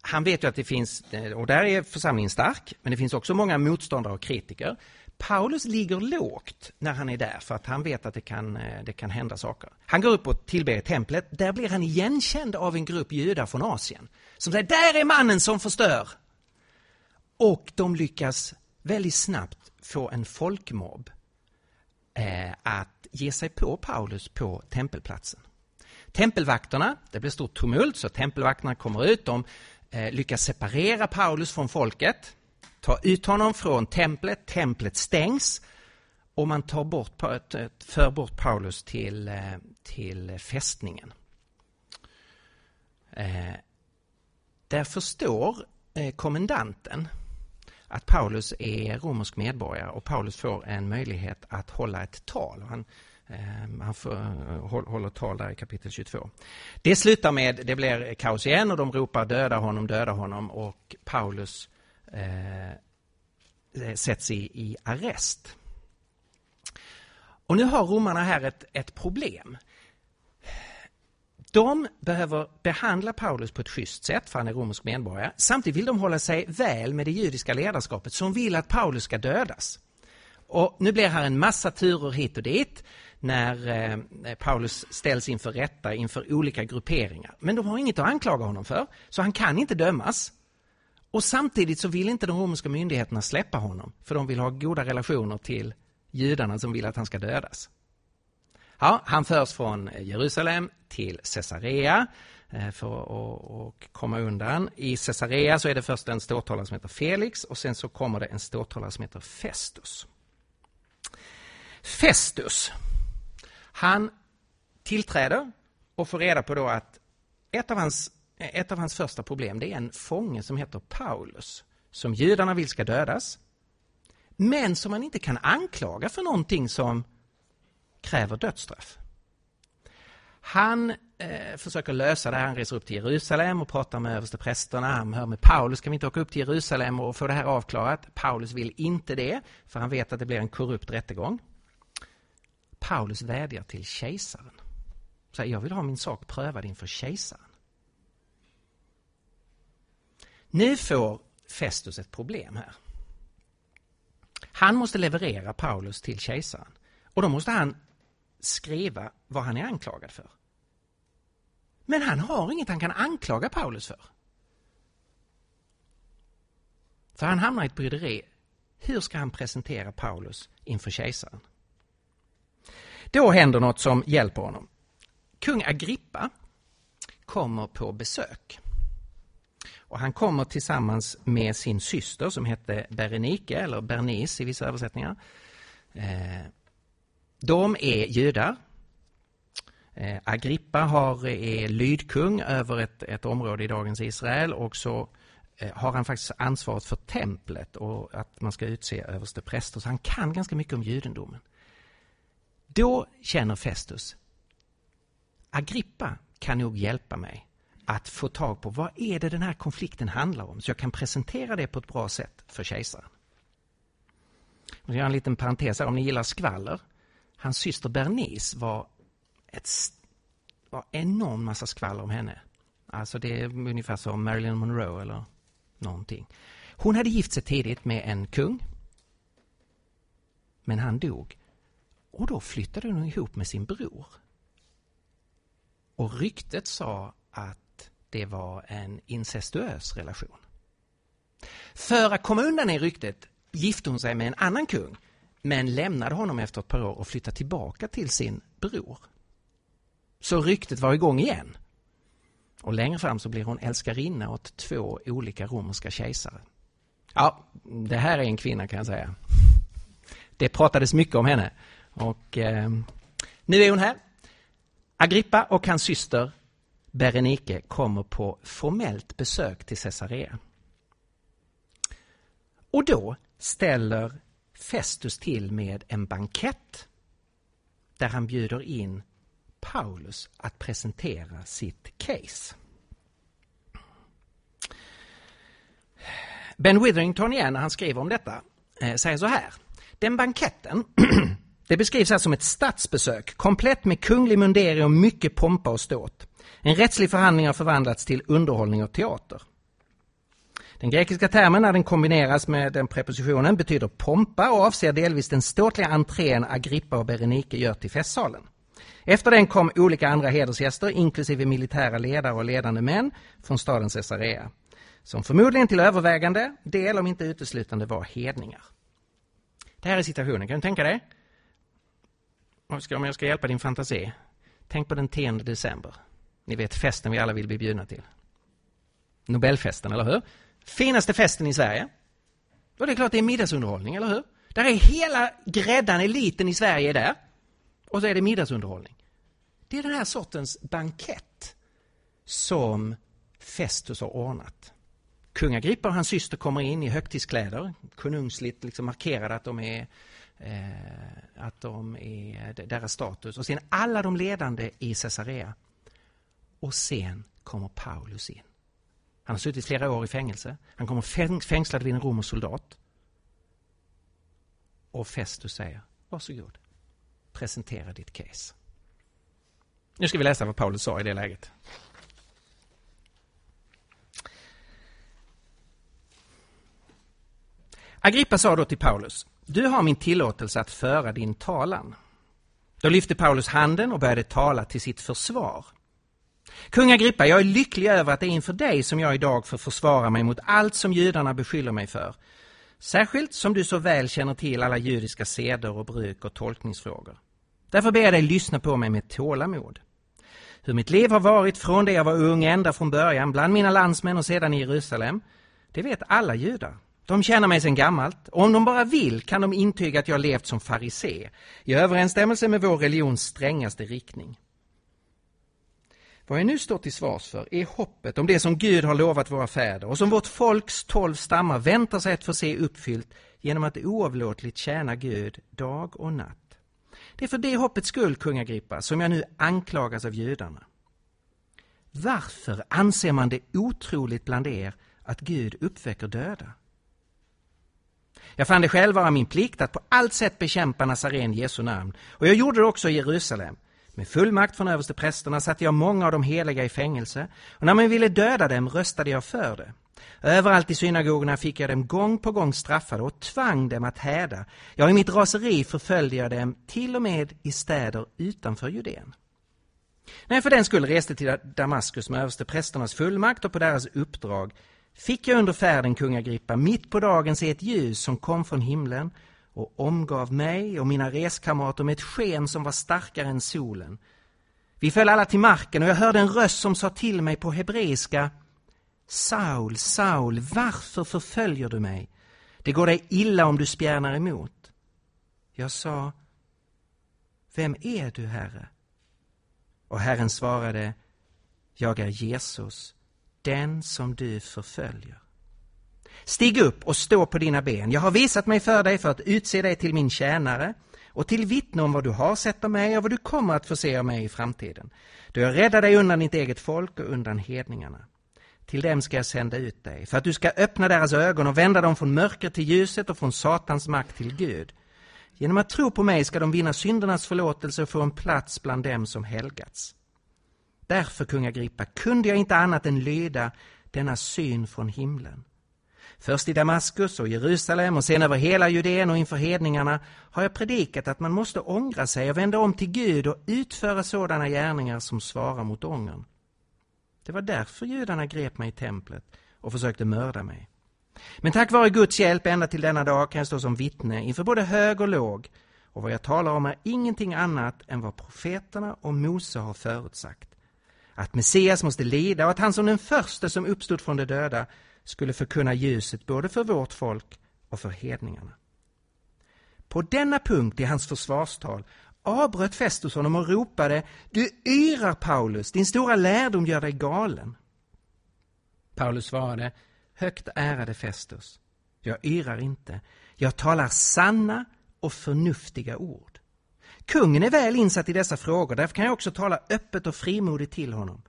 han vet ju att det finns, eh, och där är församlingen stark, men det finns också många motståndare och kritiker. Paulus ligger lågt när han är där för att han vet att det kan, det kan hända saker. Han går upp och tillber i templet. Där blir han igenkänd av en grupp judar från Asien som säger där är mannen som förstör. Och de lyckas väldigt snabbt få en folkmobb Eh, att ge sig på Paulus på tempelplatsen. Tempelvakterna, det blir stort tumult så tempelvakterna kommer ut. De eh, lyckas separera Paulus från folket ta ut honom från templet, templet stängs och man tar bort, för bort Paulus till, eh, till fästningen. Eh, där förstår eh, kommendanten att Paulus är romersk medborgare och Paulus får en möjlighet att hålla ett tal. Han, ehm, han får, eh, håller tal där i kapitel 22. Det slutar med, det blir kaos igen och de ropar döda honom, döda honom och Paulus Eh, eh, sätts i, i arrest. Och nu har romarna här ett, ett problem. De behöver behandla Paulus på ett schysst sätt, för han är romersk medborgare. Samtidigt vill de hålla sig väl med det judiska ledarskapet som vill att Paulus ska dödas. Och nu blir här en massa turer hit och dit när eh, Paulus ställs inför rätta inför olika grupperingar. Men de har inget att anklaga honom för, så han kan inte dömas. Och samtidigt så vill inte de romerska myndigheterna släppa honom, för de vill ha goda relationer till judarna som vill att han ska dödas. Ja, han förs från eh, Jerusalem till Caesarea eh, för att komma undan. I Caesarea så är det först en ståthållare som heter Felix och sen så kommer det en ståthållare som heter Festus. Festus, han tillträder och får reda på då att ett av hans eh, ett av hans första problem det är en fånge som heter Paulus, som judarna vill ska dödas, men som man inte kan anklaga för någonting som kräver dödsstraff. Han eh, försöker lösa det här, han reser upp till Jerusalem och pratar med översteprästerna. Han hör med Paulus, kan vi inte åka upp till Jerusalem och få det här avklarat? Paulus vill inte det, för han vet att det blir en korrupt rättegång. Paulus vädjar till kejsaren. Så jag vill ha min sak prövad inför kejsaren. Nu får Festus ett problem här. Han måste leverera Paulus till kejsaren och då måste han skriva vad han är anklagad för. Men han har inget han kan anklaga Paulus för. För han hamnar i ett bryderi. Hur ska han presentera Paulus inför kejsaren? Då händer något som hjälper honom. Kung Agrippa kommer på besök. Och han kommer tillsammans med sin syster som hette Berenike, eller Bernice i vissa översättningar. Eh, de är judar. Eh, Agrippa har, eh, är lydkung över ett, ett område i dagens Israel och så eh, har han faktiskt ansvaret för templet och att man ska utse överste präster. Så han kan ganska mycket om judendomen. Då känner Festus, Agrippa kan nog hjälpa mig att få tag på vad är det den här konflikten handlar om så jag kan presentera det på ett bra sätt för kejsaren. Jag gör en liten parentes här, om ni gillar skvaller. Hans syster Bernice var ett var enorm massa skvaller om henne. Alltså det är ungefär som Marilyn Monroe eller någonting. Hon hade gift sig tidigt med en kung. Men han dog. Och då flyttade hon ihop med sin bror. Och ryktet sa att det var en incestuös relation. För att komma undan i ryktet gifte hon sig med en annan kung men lämnade honom efter ett par år och flyttade tillbaka till sin bror. Så ryktet var igång igen. Och längre fram så blir hon älskarinna åt två olika romerska kejsare. Ja, det här är en kvinna kan jag säga. Det pratades mycket om henne. Och eh, nu är hon här. Agrippa och hans syster Berenike kommer på formellt besök till Caesarea. Och då ställer Festus till med en bankett där han bjuder in Paulus att presentera sitt case. Ben Witherington igen, när han skriver om detta, eh, säger så här. Den banketten, det beskrivs här som ett statsbesök, komplett med kunglig mundering och mycket pompa och ståt. En rättslig förhandling har förvandlats till underhållning och teater. Den grekiska termen när den kombineras med den prepositionen betyder pompa och avser delvis den ståtliga entrén Agrippa och Berenike gör till festsalen. Efter den kom olika andra hedersgäster, inklusive militära ledare och ledande män från staden Caesarea, som förmodligen till övervägande del, om inte uteslutande, var hedningar. Det här är situationen, kan du tänka dig? Om jag ska hjälpa din fantasi, tänk på den 10 december. Ni vet festen vi alla vill bli bjudna till. Nobelfesten, eller hur? Finaste festen i Sverige. Och det är klart det är middagsunderhållning, eller hur? Där är hela gräddan, eliten i Sverige där. Och så är det middagsunderhållning. Det är den här sortens bankett som Festus har ordnat. Kung Agrippa och hans syster kommer in i högtidskläder, konungsligt liksom markerade att de är eh, att de är deras status. Och sen alla de ledande i Caesarea. Och sen kommer Paulus in. Han har suttit flera år i fängelse. Han kommer fängslad vid en romersk soldat. Och Festus säger, varsågod, presentera ditt case. Nu ska vi läsa vad Paulus sa i det läget. Agrippa sa då till Paulus, du har min tillåtelse att föra din talan. Då lyfte Paulus handen och började tala till sitt försvar. Kung Agrippa, jag är lycklig över att det är inför dig som jag idag får försvara mig mot allt som judarna beskyller mig för. Särskilt som du så väl känner till alla judiska seder och bruk och tolkningsfrågor. Därför ber jag dig lyssna på mig med tålamod. Hur mitt liv har varit från det jag var ung ända från början bland mina landsmän och sedan i Jerusalem, det vet alla judar. De känner mig sedan gammalt och om de bara vill kan de intyga att jag levt som farisé i överensstämmelse med vår religions strängaste riktning. Vad jag nu står till svars för är hoppet om det som Gud har lovat våra fäder och som vårt folks tolv stammar väntar sig att få se uppfyllt genom att oavlåtligt tjäna Gud dag och natt. Det är för det hoppets skull, kung Agrippa, som jag nu anklagas av judarna. Varför anser man det otroligt bland er att Gud uppväcker döda? Jag fann det själv vara min plikt att på allt sätt bekämpa Nazaren Jesu namn och jag gjorde det också i Jerusalem. Med fullmakt från översteprästerna satte jag många av de heliga i fängelse och när man ville döda dem röstade jag för det. Överallt i synagogorna fick jag dem gång på gång straffade och tvang dem att häda. Ja, i mitt raseri förföljde jag dem till och med i städer utanför Judeen. När jag för den skull reste till Damaskus med översteprästernas fullmakt och på deras uppdrag fick jag under färden, kungagrippa, mitt på dagen se ett ljus som kom från himlen och omgav mig och mina reskamrater med ett sken som var starkare än solen. Vi föll alla till marken och jag hörde en röst som sa till mig på hebreiska Saul, Saul, varför förföljer du mig? Det går dig illa om du spjärnar emot. Jag sa Vem är du, Herre? Och Herren svarade Jag är Jesus, den som du förföljer. Stig upp och stå på dina ben. Jag har visat mig för dig för att utse dig till min tjänare och till vittne om vad du har sett av mig och vad du kommer att få se av mig i framtiden. Då jag räddar dig undan ditt eget folk och undan hedningarna. Till dem ska jag sända ut dig, för att du ska öppna deras ögon och vända dem från mörker till ljuset och från Satans makt till Gud. Genom att tro på mig ska de vinna syndernas förlåtelse och få en plats bland dem som helgats. Därför, kung Agrippa, kunde jag inte annat än lyda denna syn från himlen. Först i Damaskus och Jerusalem och sen över hela Judeen och inför hedningarna har jag predikat att man måste ångra sig och vända om till Gud och utföra sådana gärningar som svarar mot ångern. Det var därför judarna grep mig i templet och försökte mörda mig. Men tack vare Guds hjälp ända till denna dag kan jag stå som vittne inför både hög och låg och vad jag talar om är ingenting annat än vad profeterna och Mose har förutsagt. Att Messias måste lida och att han som den första som uppstod från de döda skulle förkunna ljuset både för vårt folk och för hedningarna. På denna punkt i hans försvarstal avbröt Festus honom och ropade Du yrar Paulus, din stora lärdom gör dig galen. Paulus svarade Högt ärade Festus, jag yrar inte, jag talar sanna och förnuftiga ord. Kungen är väl insatt i dessa frågor, därför kan jag också tala öppet och frimodigt till honom.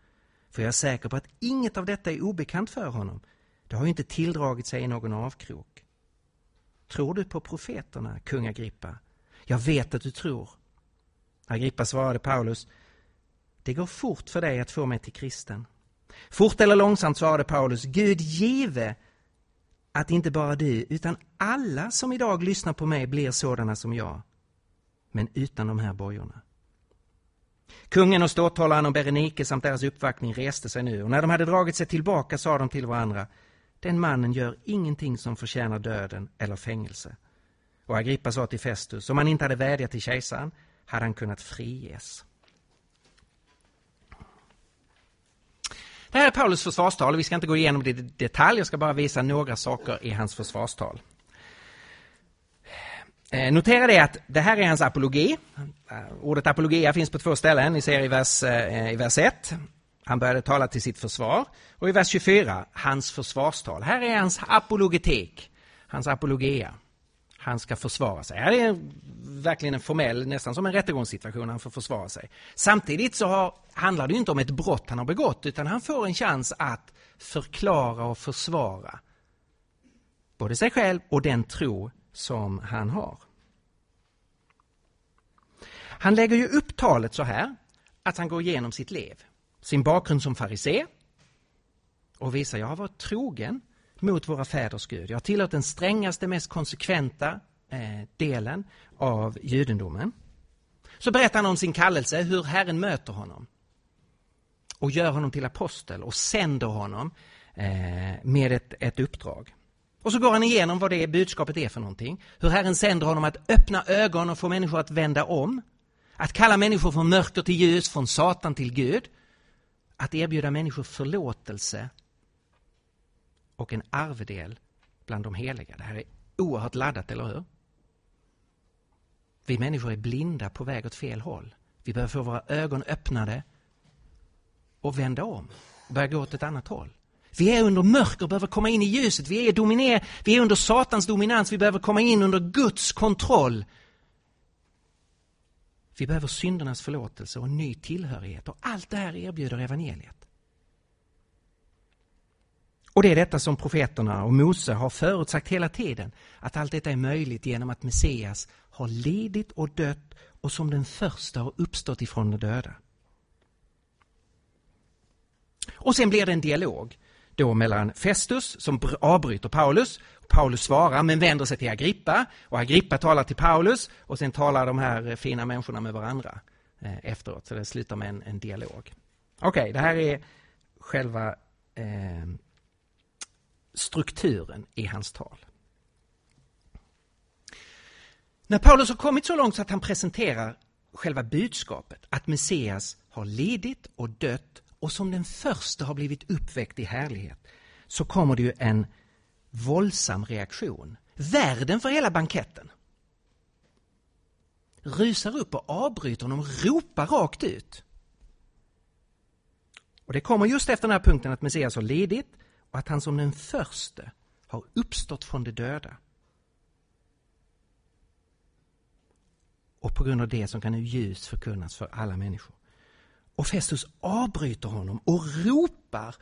För jag är säker på att inget av detta är obekant för honom, det har ju inte tilldragit sig i någon avkrok. Tror du på profeterna, kung Agrippa? Jag vet att du tror. Agrippa svarade Paulus, det går fort för dig att få mig till kristen. Fort eller långsamt svarade Paulus, Gud give att inte bara du, utan alla som idag lyssnar på mig blir sådana som jag, men utan de här bojorna. Kungen och ståthållaren och Berenike samt deras uppvaktning reste sig nu och när de hade dragit sig tillbaka sa de till varandra den mannen gör ingenting som förtjänar döden eller fängelse. Och Agrippa sa till Festus, om han inte hade vädjat till kejsaren hade han kunnat friges. Det här är Paulus försvarstal. Vi ska inte gå igenom det i detalj, jag ska bara visa några saker i hans försvarstal. Eh, notera det att det här är hans apologi. Eh, ordet apologia finns på två ställen. Ni ser eh, i vers, i vers 1. Han började tala till sitt försvar. Och i vers 24, hans försvarstal. Här är hans apologetik, hans apologia. Han ska försvara sig. Här är verkligen en formell, nästan som en rättegångssituation, han får försvara sig. Samtidigt så har, handlar det inte om ett brott han har begått, utan han får en chans att förklara och försvara både sig själv och den tro som han har. Han lägger ju upp talet så här att han går igenom sitt liv, sin bakgrund som farisé och visar jag har varit trogen mot våra fäders Gud. Jag har tillhört den strängaste, mest konsekventa eh, delen av judendomen. Så berättar han om sin kallelse, hur Herren möter honom och gör honom till apostel och sänder honom eh, med ett, ett uppdrag. Och så går han igenom vad det budskapet är för någonting. Hur Herren sänder honom att öppna ögon och få människor att vända om. Att kalla människor från mörker till ljus, från Satan till Gud. Att erbjuda människor förlåtelse och en arvedel bland de heliga. Det här är oerhört laddat, eller hur? Vi människor är blinda på väg åt fel håll. Vi behöver få våra ögon öppnade och vända om och börja gå åt ett annat håll. Vi är under mörker och behöver komma in i ljuset. Vi är, dominer, vi är under Satans dominans. Vi behöver komma in under Guds kontroll. Vi behöver syndernas förlåtelse och ny tillhörighet. Och allt det här erbjuder evangeliet. Och det är detta som profeterna och Mose har förutsagt hela tiden. Att allt detta är möjligt genom att Messias har lidit och dött och som den första har uppstått ifrån de döda. Och sen blir det en dialog då mellan Festus som avbryter Paulus. Paulus svarar men vänder sig till Agrippa och Agrippa talar till Paulus och sen talar de här fina människorna med varandra eh, efteråt. Så det slutar med en, en dialog. Okej, okay, det här är själva eh, strukturen i hans tal. När Paulus har kommit så långt så att han presenterar själva budskapet att Messias har lidit och dött och som den första har blivit uppväckt i härlighet så kommer det ju en våldsam reaktion. Värden för hela banketten rusar upp och avbryter honom ropar rakt ut. Och det kommer just efter den här punkten att Messias har lidit och att han som den förste har uppstått från de döda. Och på grund av det som kan nu ljus förkunnas för alla människor. Och Festus avbryter honom och ropar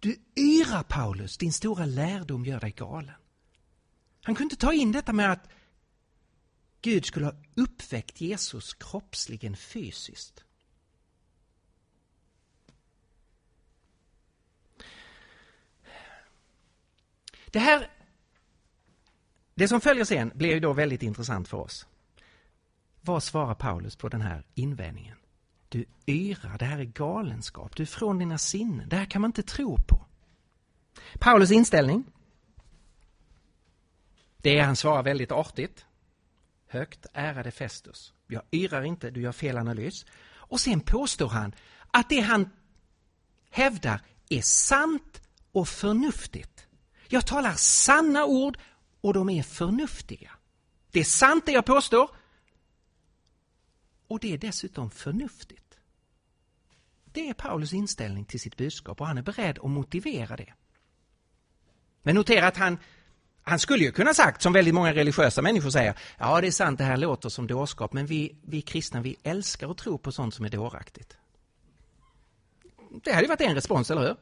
Du yra Paulus, din stora lärdom gör dig galen. Han kunde inte ta in detta med att Gud skulle ha uppväckt Jesus kroppsligen fysiskt. Det här, det som följer sen blir ju då väldigt intressant för oss. Vad svarar Paulus på den här invändningen? Du yrar, det här är galenskap, du är från dina sinnen, det här kan man inte tro på. Paulus inställning, det är han svarar väldigt artigt. Högt ärade Festus, jag yrar inte, du gör fel analys. Och sen påstår han att det han hävdar är sant och förnuftigt. Jag talar sanna ord och de är förnuftiga. Det är sant det jag påstår och det är dessutom förnuftigt. Det är Paulus inställning till sitt budskap och han är beredd att motivera det. Men notera att han, han skulle ju kunna sagt, som väldigt många religiösa människor säger, ja det är sant det här låter som dårskap men vi, vi kristna vi älskar att tro på sånt som är dåraktigt. Det hade ju varit en respons, eller hur?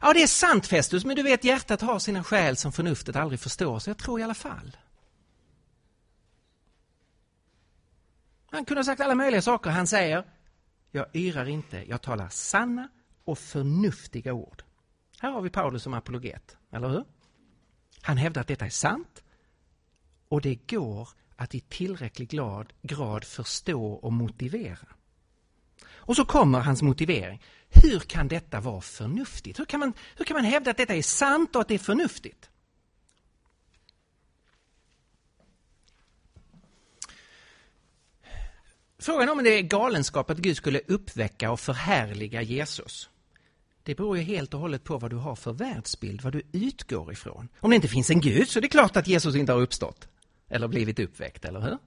Ja, det är sant Festus, men du vet hjärtat har sina skäl som förnuftet aldrig förstår, så jag tror i alla fall. Han kunde ha sagt alla möjliga saker. Han säger, jag yrar inte, jag talar sanna och förnuftiga ord. Här har vi Paulus som apologet, eller hur? Han hävdar att detta är sant och det går att i tillräcklig grad förstå och motivera. Och så kommer hans motivering. Hur kan detta vara förnuftigt? Hur kan man, hur kan man hävda att detta är sant och att det är förnuftigt? Frågan om det är galenskap att Gud skulle uppväcka och förhärliga Jesus. Det beror ju helt och hållet på vad du har för världsbild, vad du utgår ifrån. Om det inte finns en Gud så är det klart att Jesus inte har uppstått. Eller blivit uppväckt, eller hur?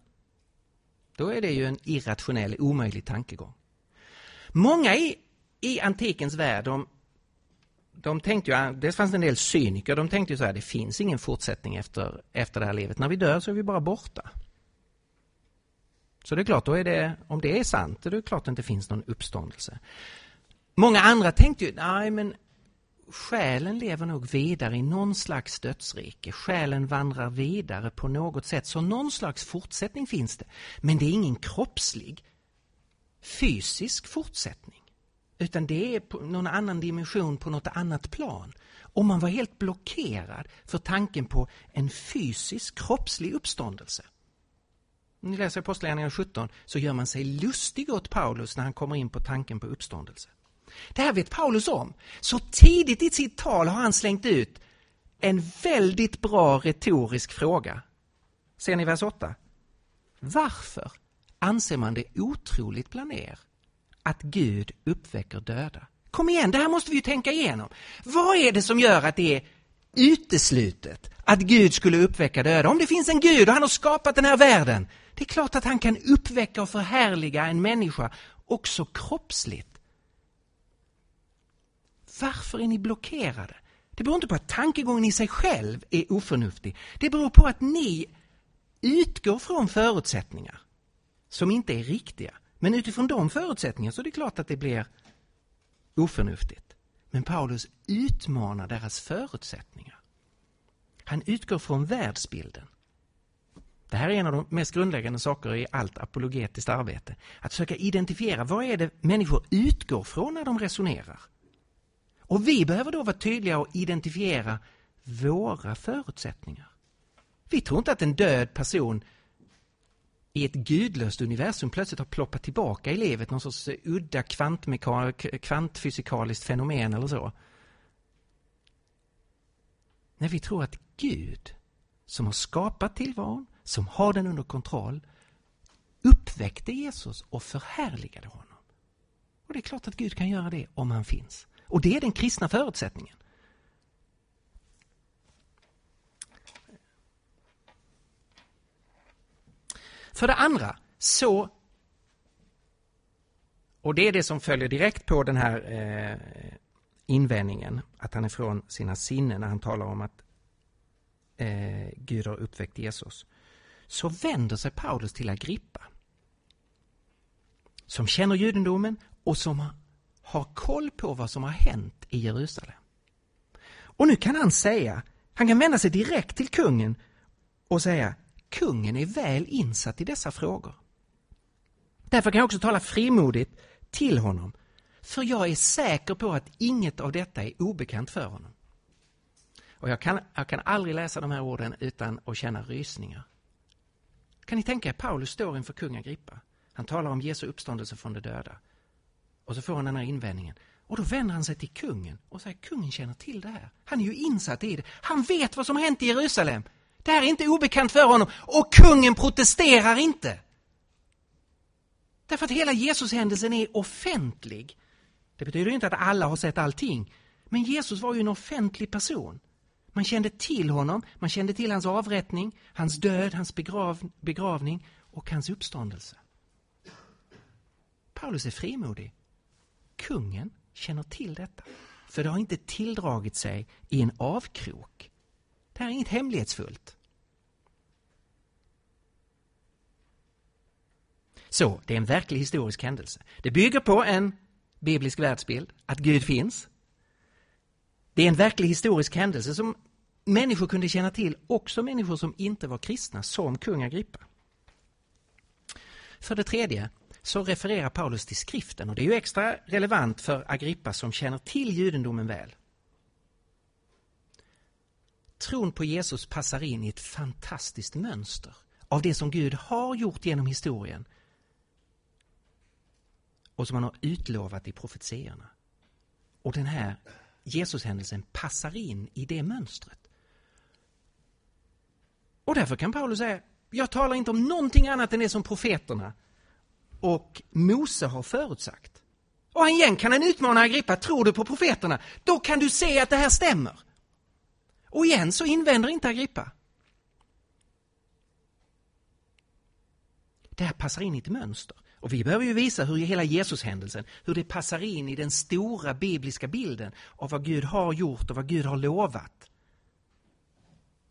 Då är det ju en irrationell, omöjlig tankegång. Många i, i antikens värld, de, de tänkte ju, ah, det fanns en del cyniker, de tänkte ju så här, det finns ingen fortsättning efter, efter det här livet. När vi dör så är vi bara borta. Så det är klart, då är det, om det är sant, då är det klart att det inte finns någon uppståndelse. Många andra tänkte ju, nej men själen lever nog vidare i någon slags dödsrike. Själen vandrar vidare på något sätt, så någon slags fortsättning finns det. Men det är ingen kroppslig, fysisk fortsättning. Utan det är på någon annan dimension på något annat plan. Och man var helt blockerad för tanken på en fysisk, kroppslig uppståndelse. Ni läser Apostlagärningarna 17 så gör man sig lustig åt Paulus när han kommer in på tanken på uppståndelse. Det här vet Paulus om. Så tidigt i sitt tal har han slängt ut en väldigt bra retorisk fråga. Ser ni vers 8? Varför anser man det otroligt bland er att Gud uppväcker döda? Kom igen, det här måste vi ju tänka igenom. Vad är det som gör att det är uteslutet att Gud skulle uppväcka döda? Om det finns en Gud och han har skapat den här världen, det är klart att han kan uppväcka och förhärliga en människa också kroppsligt. Varför är ni blockerade? Det beror inte på att tankegången i sig själv är oförnuftig. Det beror på att ni utgår från förutsättningar som inte är riktiga. Men utifrån de förutsättningarna så är det klart att det blir oförnuftigt. Men Paulus utmanar deras förutsättningar. Han utgår från världsbilden. Det här är en av de mest grundläggande saker i allt apologetiskt arbete. Att försöka identifiera vad är det människor utgår från när de resonerar. Och vi behöver då vara tydliga och identifiera våra förutsättningar. Vi tror inte att en död person i ett gudlöst universum plötsligt har ploppat tillbaka i livet, någon sorts udda kvantfysikaliskt fenomen eller så. När vi tror att Gud, som har skapat tillvaron, som har den under kontroll, uppväckte Jesus och förhärligade honom. Och det är klart att Gud kan göra det om han finns. Och det är den kristna förutsättningen. För det andra så, och det är det som följer direkt på den här eh, invändningen, att han är från sina sinnen när han talar om att eh, Gud har uppväckt Jesus, så vänder sig Paulus till Agrippa, som känner judendomen och som har koll på vad som har hänt i Jerusalem. Och nu kan han säga, han kan vända sig direkt till kungen och säga, kungen är väl insatt i dessa frågor. Därför kan jag också tala frimodigt till honom, för jag är säker på att inget av detta är obekant för honom. Och jag kan, jag kan aldrig läsa de här orden utan att känna rysningar. Kan ni tänka er, Paulus står inför kung Agrippa. Han talar om Jesu uppståndelse från de döda. Och så får han den här invändningen. Och då vänder han sig till kungen och säger kungen känner till det här. Han är ju insatt i det. Han vet vad som har hänt i Jerusalem. Det här är inte obekant för honom och kungen protesterar inte. Därför att hela Jesushändelsen är offentlig. Det betyder inte att alla har sett allting. Men Jesus var ju en offentlig person. Man kände till honom, man kände till hans avrättning, hans död, hans begrav, begravning och hans uppståndelse. Paulus är frimodig. Kungen känner till detta. För det har inte tilldragit sig i en avkrok. Det här är inget hemlighetsfullt. Så, det är en verklig historisk händelse. Det bygger på en biblisk världsbild, att Gud finns. Det är en verklig historisk händelse som människor kunde känna till, också människor som inte var kristna, som kung Agrippa. För det tredje så refererar Paulus till skriften och det är ju extra relevant för Agrippa som känner till judendomen väl. Tron på Jesus passar in i ett fantastiskt mönster av det som Gud har gjort genom historien och som han har utlovat i profetierna. Och den här Jesushändelsen passar in i det mönstret. Och därför kan Paulus säga, jag talar inte om någonting annat än det som profeterna och Mose har förutsagt. Och igen kan han utmana Agrippa, tror du på profeterna? Då kan du se att det här stämmer. Och igen så invänder inte Agrippa. Det här passar in i ett mönster. Och vi behöver ju visa hur hela Jesushändelsen, hur det passar in i den stora bibliska bilden av vad Gud har gjort och vad Gud har lovat.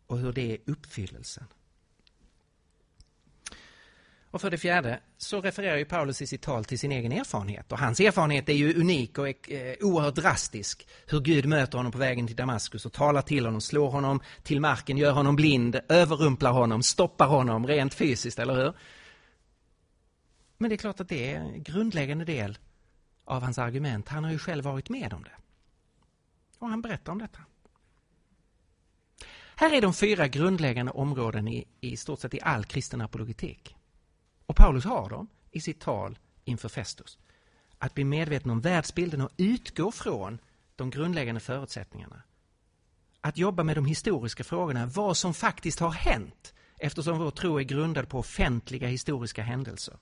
Och hur det är uppfyllelsen. Och för det fjärde så refererar ju Paulus i sitt tal till sin egen erfarenhet. Och hans erfarenhet är ju unik och eh, oerhört drastisk. Hur Gud möter honom på vägen till Damaskus och talar till honom, slår honom till marken, gör honom blind, överrumplar honom, stoppar honom rent fysiskt, eller hur? Men det är klart att det är en grundläggande del av hans argument. Han har ju själv varit med om det. Och han berättar om detta. Här är de fyra grundläggande områden i, i stort sett i all kristen apologetik. Och Paulus har dem i sitt tal inför Festus. Att bli medveten om världsbilden och utgå från de grundläggande förutsättningarna. Att jobba med de historiska frågorna, vad som faktiskt har hänt eftersom vår tro är grundad på offentliga historiska händelser.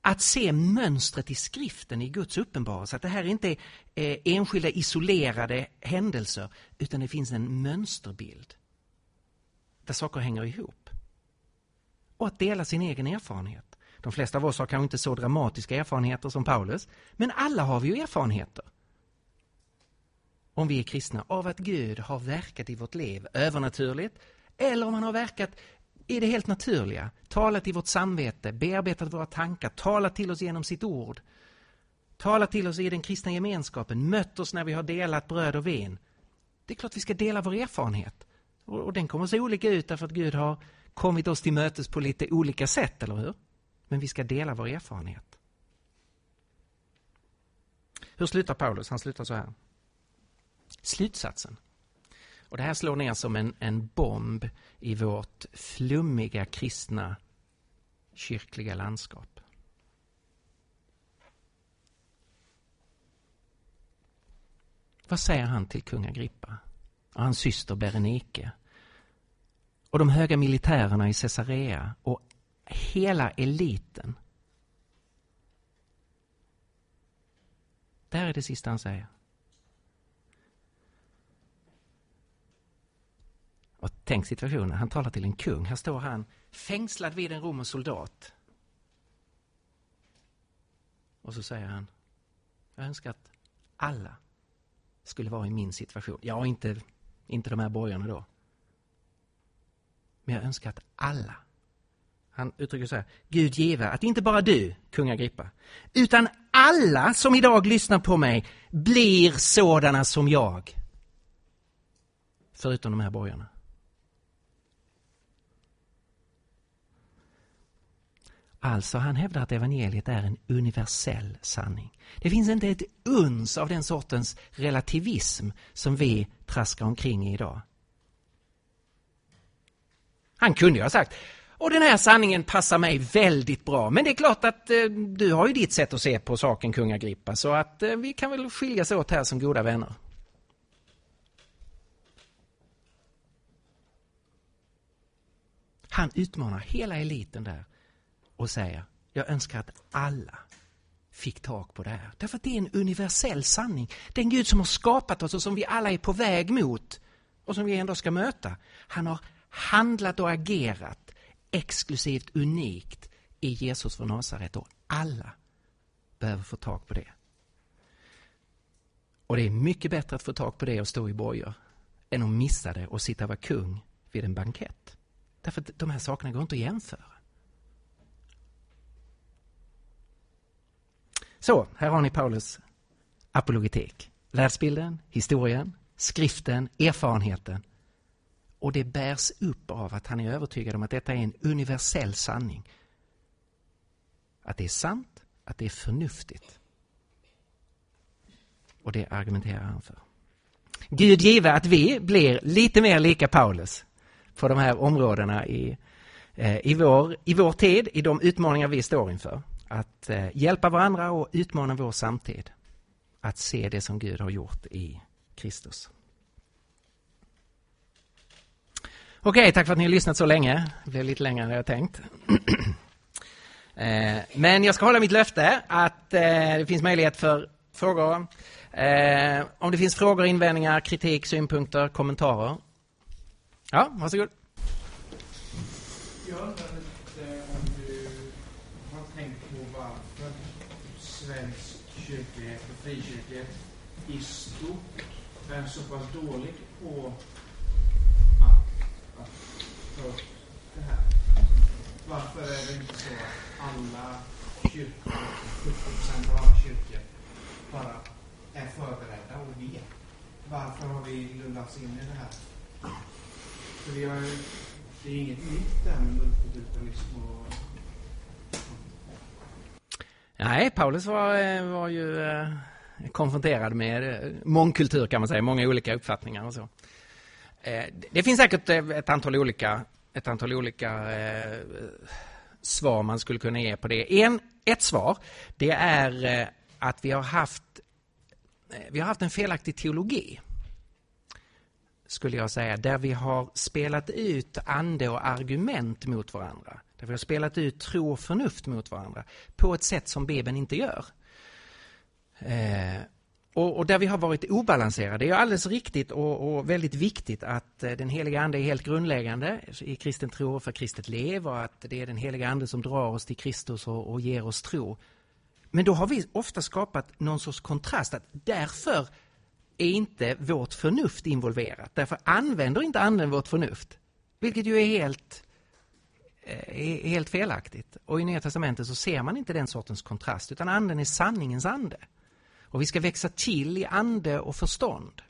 Att se mönstret i skriften i Guds uppenbarelse, att det här inte är eh, enskilda isolerade händelser utan det finns en mönsterbild där saker hänger ihop och att dela sin egen erfarenhet. De flesta av oss har kanske inte så dramatiska erfarenheter som Paulus, men alla har vi ju erfarenheter. Om vi är kristna, av att Gud har verkat i vårt liv övernaturligt, eller om han har verkat i det helt naturliga, talat i vårt samvete, bearbetat våra tankar, talat till oss genom sitt ord, talat till oss i den kristna gemenskapen, mött oss när vi har delat bröd och vin. Det är klart vi ska dela vår erfarenhet. Och, den kommer att se olika ut därför att Gud har kommit oss till mötes på lite olika sätt, eller hur? Men vi ska dela vår erfarenhet. Hur slutar Paulus? Han slutar så här. Slutsatsen. Och det här slår ner som en, en bomb i vårt flummiga kristna kyrkliga landskap. Vad säger han till kung Agrippa och hans syster Berenike och de höga militärerna i Caesarea och hela eliten. Det här är det sista han säger. Och tänk situationen, han talar till en kung. Här står han fängslad vid en romersk soldat. Och så säger han, jag önskar att alla skulle vara i min situation. Ja, inte, inte de här borgarna då. Men jag önskar att alla, han uttrycker så här, Gud give att inte bara du, kung Agrippa, utan alla som idag lyssnar på mig blir sådana som jag. Förutom de här borgarna. Alltså, han hävdar att evangeliet är en universell sanning. Det finns inte ett uns av den sortens relativism som vi traskar omkring i idag. Han kunde ju ha sagt och den här sanningen passar mig väldigt bra. Men det är klart att eh, du har ju ditt sätt att se på saken, kung Agrippa. Så att eh, vi kan väl skiljas åt här som goda vänner. Han utmanar hela eliten där och säger, jag önskar att alla fick tag på det här. Därför att det är en universell sanning. Den Gud som har skapat oss och som vi alla är på väg mot och som vi ändå ska möta. Han har handlat och agerat exklusivt unikt i Jesus från Nasaret och alla behöver få tag på det. Och det är mycket bättre att få tag på det och stå i bojor än att missa det och sitta och vara kung vid en bankett. Därför att de här sakerna går inte att jämföra. Så, här har ni Paulus apologetik. Världsbilden, historien, skriften, erfarenheten. Och det bärs upp av att han är övertygad om att detta är en universell sanning. Att det är sant, att det är förnuftigt. Och det argumenterar han för. Gud give att vi blir lite mer lika Paulus på de här områdena i, eh, i, vår, i vår tid, i de utmaningar vi står inför. Att eh, hjälpa varandra och utmana vår samtid. Att se det som Gud har gjort i Kristus. Okej, okay, tack för att ni har lyssnat så länge. Det blev lite längre än jag tänkt. Eh, men jag ska hålla mitt löfte att eh, det finns möjlighet för frågor. Eh, om det finns frågor, invändningar, kritik, synpunkter, kommentarer. Ja, varsågod. Jag undrar lite om du har tänkt på varför svensk kyrklighet och frikyrklighet i stort är så pass dålig på ta upp det här. Varför är det inte så att alla kyrkor, 70 procent av alla kyrkor, bara är förberedda och vet? Varför har vi lullats in i det här? För vi har, det är inget nytt det här med multikulturalism och Nej, Paulus var, eh, var ju eh, konfronterad med eh, mångkultur kan man säga, många olika uppfattningar och så. Eh, det finns säkert eh, ett antal olika, ett antal olika eh, svar man skulle kunna ge på det. En, ett svar, det är eh, att vi har haft, vi har haft en felaktig teologi skulle jag säga, där vi har spelat ut ande och argument mot varandra. Där vi har spelat ut tro och förnuft mot varandra på ett sätt som Bibeln inte gör. Och, och, där vi har varit obalanserade. Det är alldeles riktigt och, och, väldigt viktigt att eh, den heliga Ande är helt grundläggande i kristen tro och för kristet liv och att det är den heliga Ande som drar oss till Kristus och, och ger oss tro. Men då har vi ofta skapat någon sorts kontrast att därför är inte vårt förnuft involverat. Därför använder inte anden vårt förnuft. Vilket ju är helt, eh, är helt felaktigt. Och i Nya Testamentet så ser man inte den sortens kontrast utan anden är sanningens ande. Och vi ska växa till i ande och förstånd.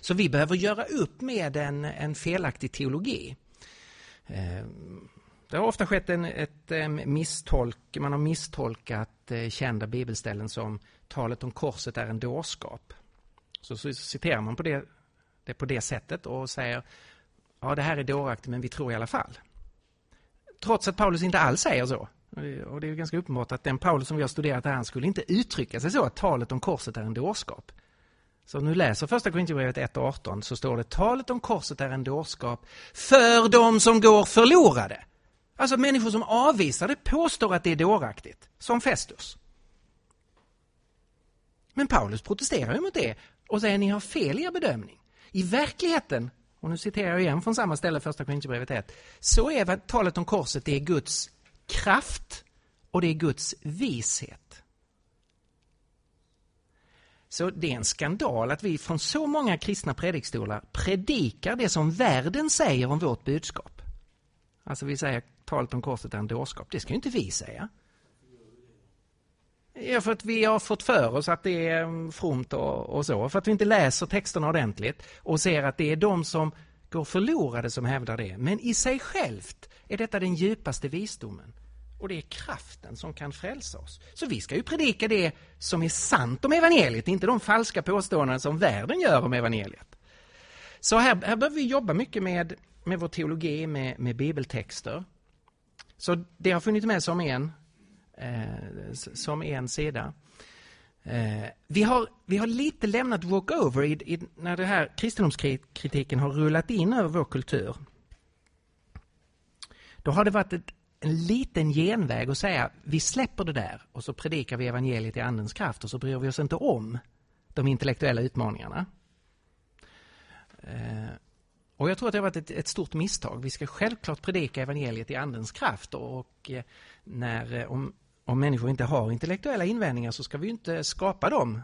Så vi behöver göra upp med en, en felaktig teologi. Eh, det har ofta skett en, ett misstolk, man har misstolkat eh, kända bibelställen som talet om korset är en dårskap. Så, så citerar man på det, det på det sättet och säger ja det här är dåraktigt men vi tror i alla fall. Trots att Paulus inte alls säger så. Och det är ganska uppenbart att den Paulus som vi har studerat här, han skulle inte uttrycka sig så att talet om korset är en dårskap. Så om du läser första Korinthierbrevet 1.18 så står det talet om korset är en dårskap för de som går förlorade. Alltså människor som avvisar det påstår att det är dåraktigt, som Festus. Men Paulus protesterar ju mot det och säger ni har fel i er bedömning. I verkligheten, och nu citerar jag igen från samma ställe, första Korinthierbrevet 1, så är talet om korset det är Guds kraft och det är Guds vishet. Så det är en skandal att vi från så många kristna predikstolar predikar det som världen säger om vårt budskap. Alltså vi säger talet om korset är en dårskap. Det ska ju inte vi säga. Ja, för att vi har fått för oss att det är mm, fromt och, och, så. För att vi inte läser texterna ordentligt och ser att det är de som går förlorade som hävdar det. Men i sig självt är detta den djupaste visdomen. Och det är kraften som kan frälsa oss. Så vi ska ju predika det som är sant om evangeliet, inte de falska påståenden som världen gör om evangeliet. Så här, här behöver vi jobba mycket med, med vår teologi, med, med bibeltexter. Så det har funnits med som en eh, som en sida. Eh, vi, har, vi har lite lämnat walkover i, i, när den här kristendomskritiken har rullat in över vår kultur. Då har det varit ett, en liten genväg och säga vi släpper det där och så predikar vi evangeliet i andens kraft och så bryr vi oss inte om de intellektuella utmaningarna. Eh, och jag tror att det har varit ett, ett, stort misstag. Vi ska självklart predika evangeliet i andens kraft och eh, när, eh, om, om människor inte har intellektuella invändningar så ska vi inte skapa dem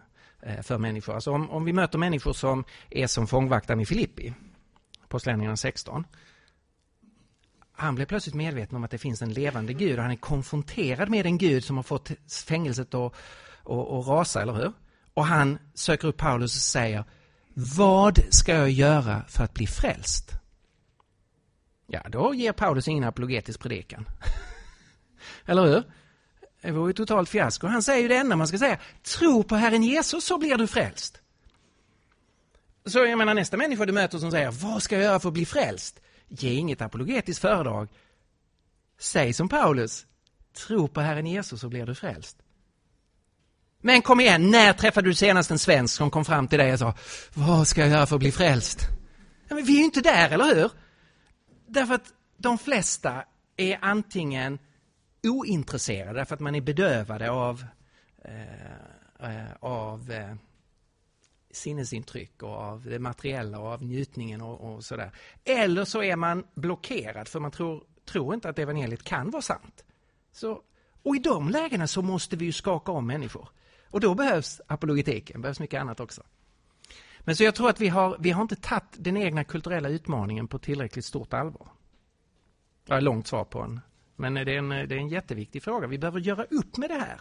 för människor. Alltså om, om vi möter människor som är som fångvaktaren i Filippi, Apostlagärningarna 16. Han blir plötsligt medveten om att det finns en levande Gud och han är konfronterad med en Gud som har fått fängelset att, och, att rasa, eller hur? Och han söker upp Paulus och säger Vad ska jag göra för att bli frälst? Ja, då ger Paulus ingen apologetisk predikan. Eller hur? Det vore ju totalt fiasko. Han säger ju det enda man ska säga. Tro på Herren Jesus så blir du frälst. Så jag menar nästa människa du möter som säger vad ska jag göra för att bli frälst? Ge inget apologetiskt föredrag. Säg som Paulus. Tro på Herren Jesus så blir du frälst. Men kom igen, när träffade du senast en svensk som kom fram till dig och sa Vad ska jag göra för att bli frälst? Ja, men vi är ju inte där, eller hur? Därför att de flesta är antingen ointresserade därför att man är bedövade av, eh, eh av eh, sinnesintryck och av det materiella och av njutningen och, och sådär. Eller så är man blockerad för man tror, tror inte att evangeliet kan vara sant. Så, och i de lägena så måste vi ju skaka om människor. Och då behövs apologetiken, behövs mycket annat också. Men så jag tror att vi har, vi har inte tagit den egna kulturella utmaningen på tillräckligt stort allvar. Det är långt svar på en, men det är en, det är en jätteviktig fråga. Vi behöver göra upp med det här.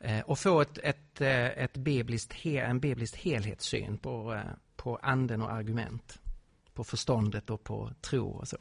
Eh, och få ett, ett, eh, ett bibliskt, en biblisk helhetssyn på, eh, på anden och argument. På förståndet och på tro och så.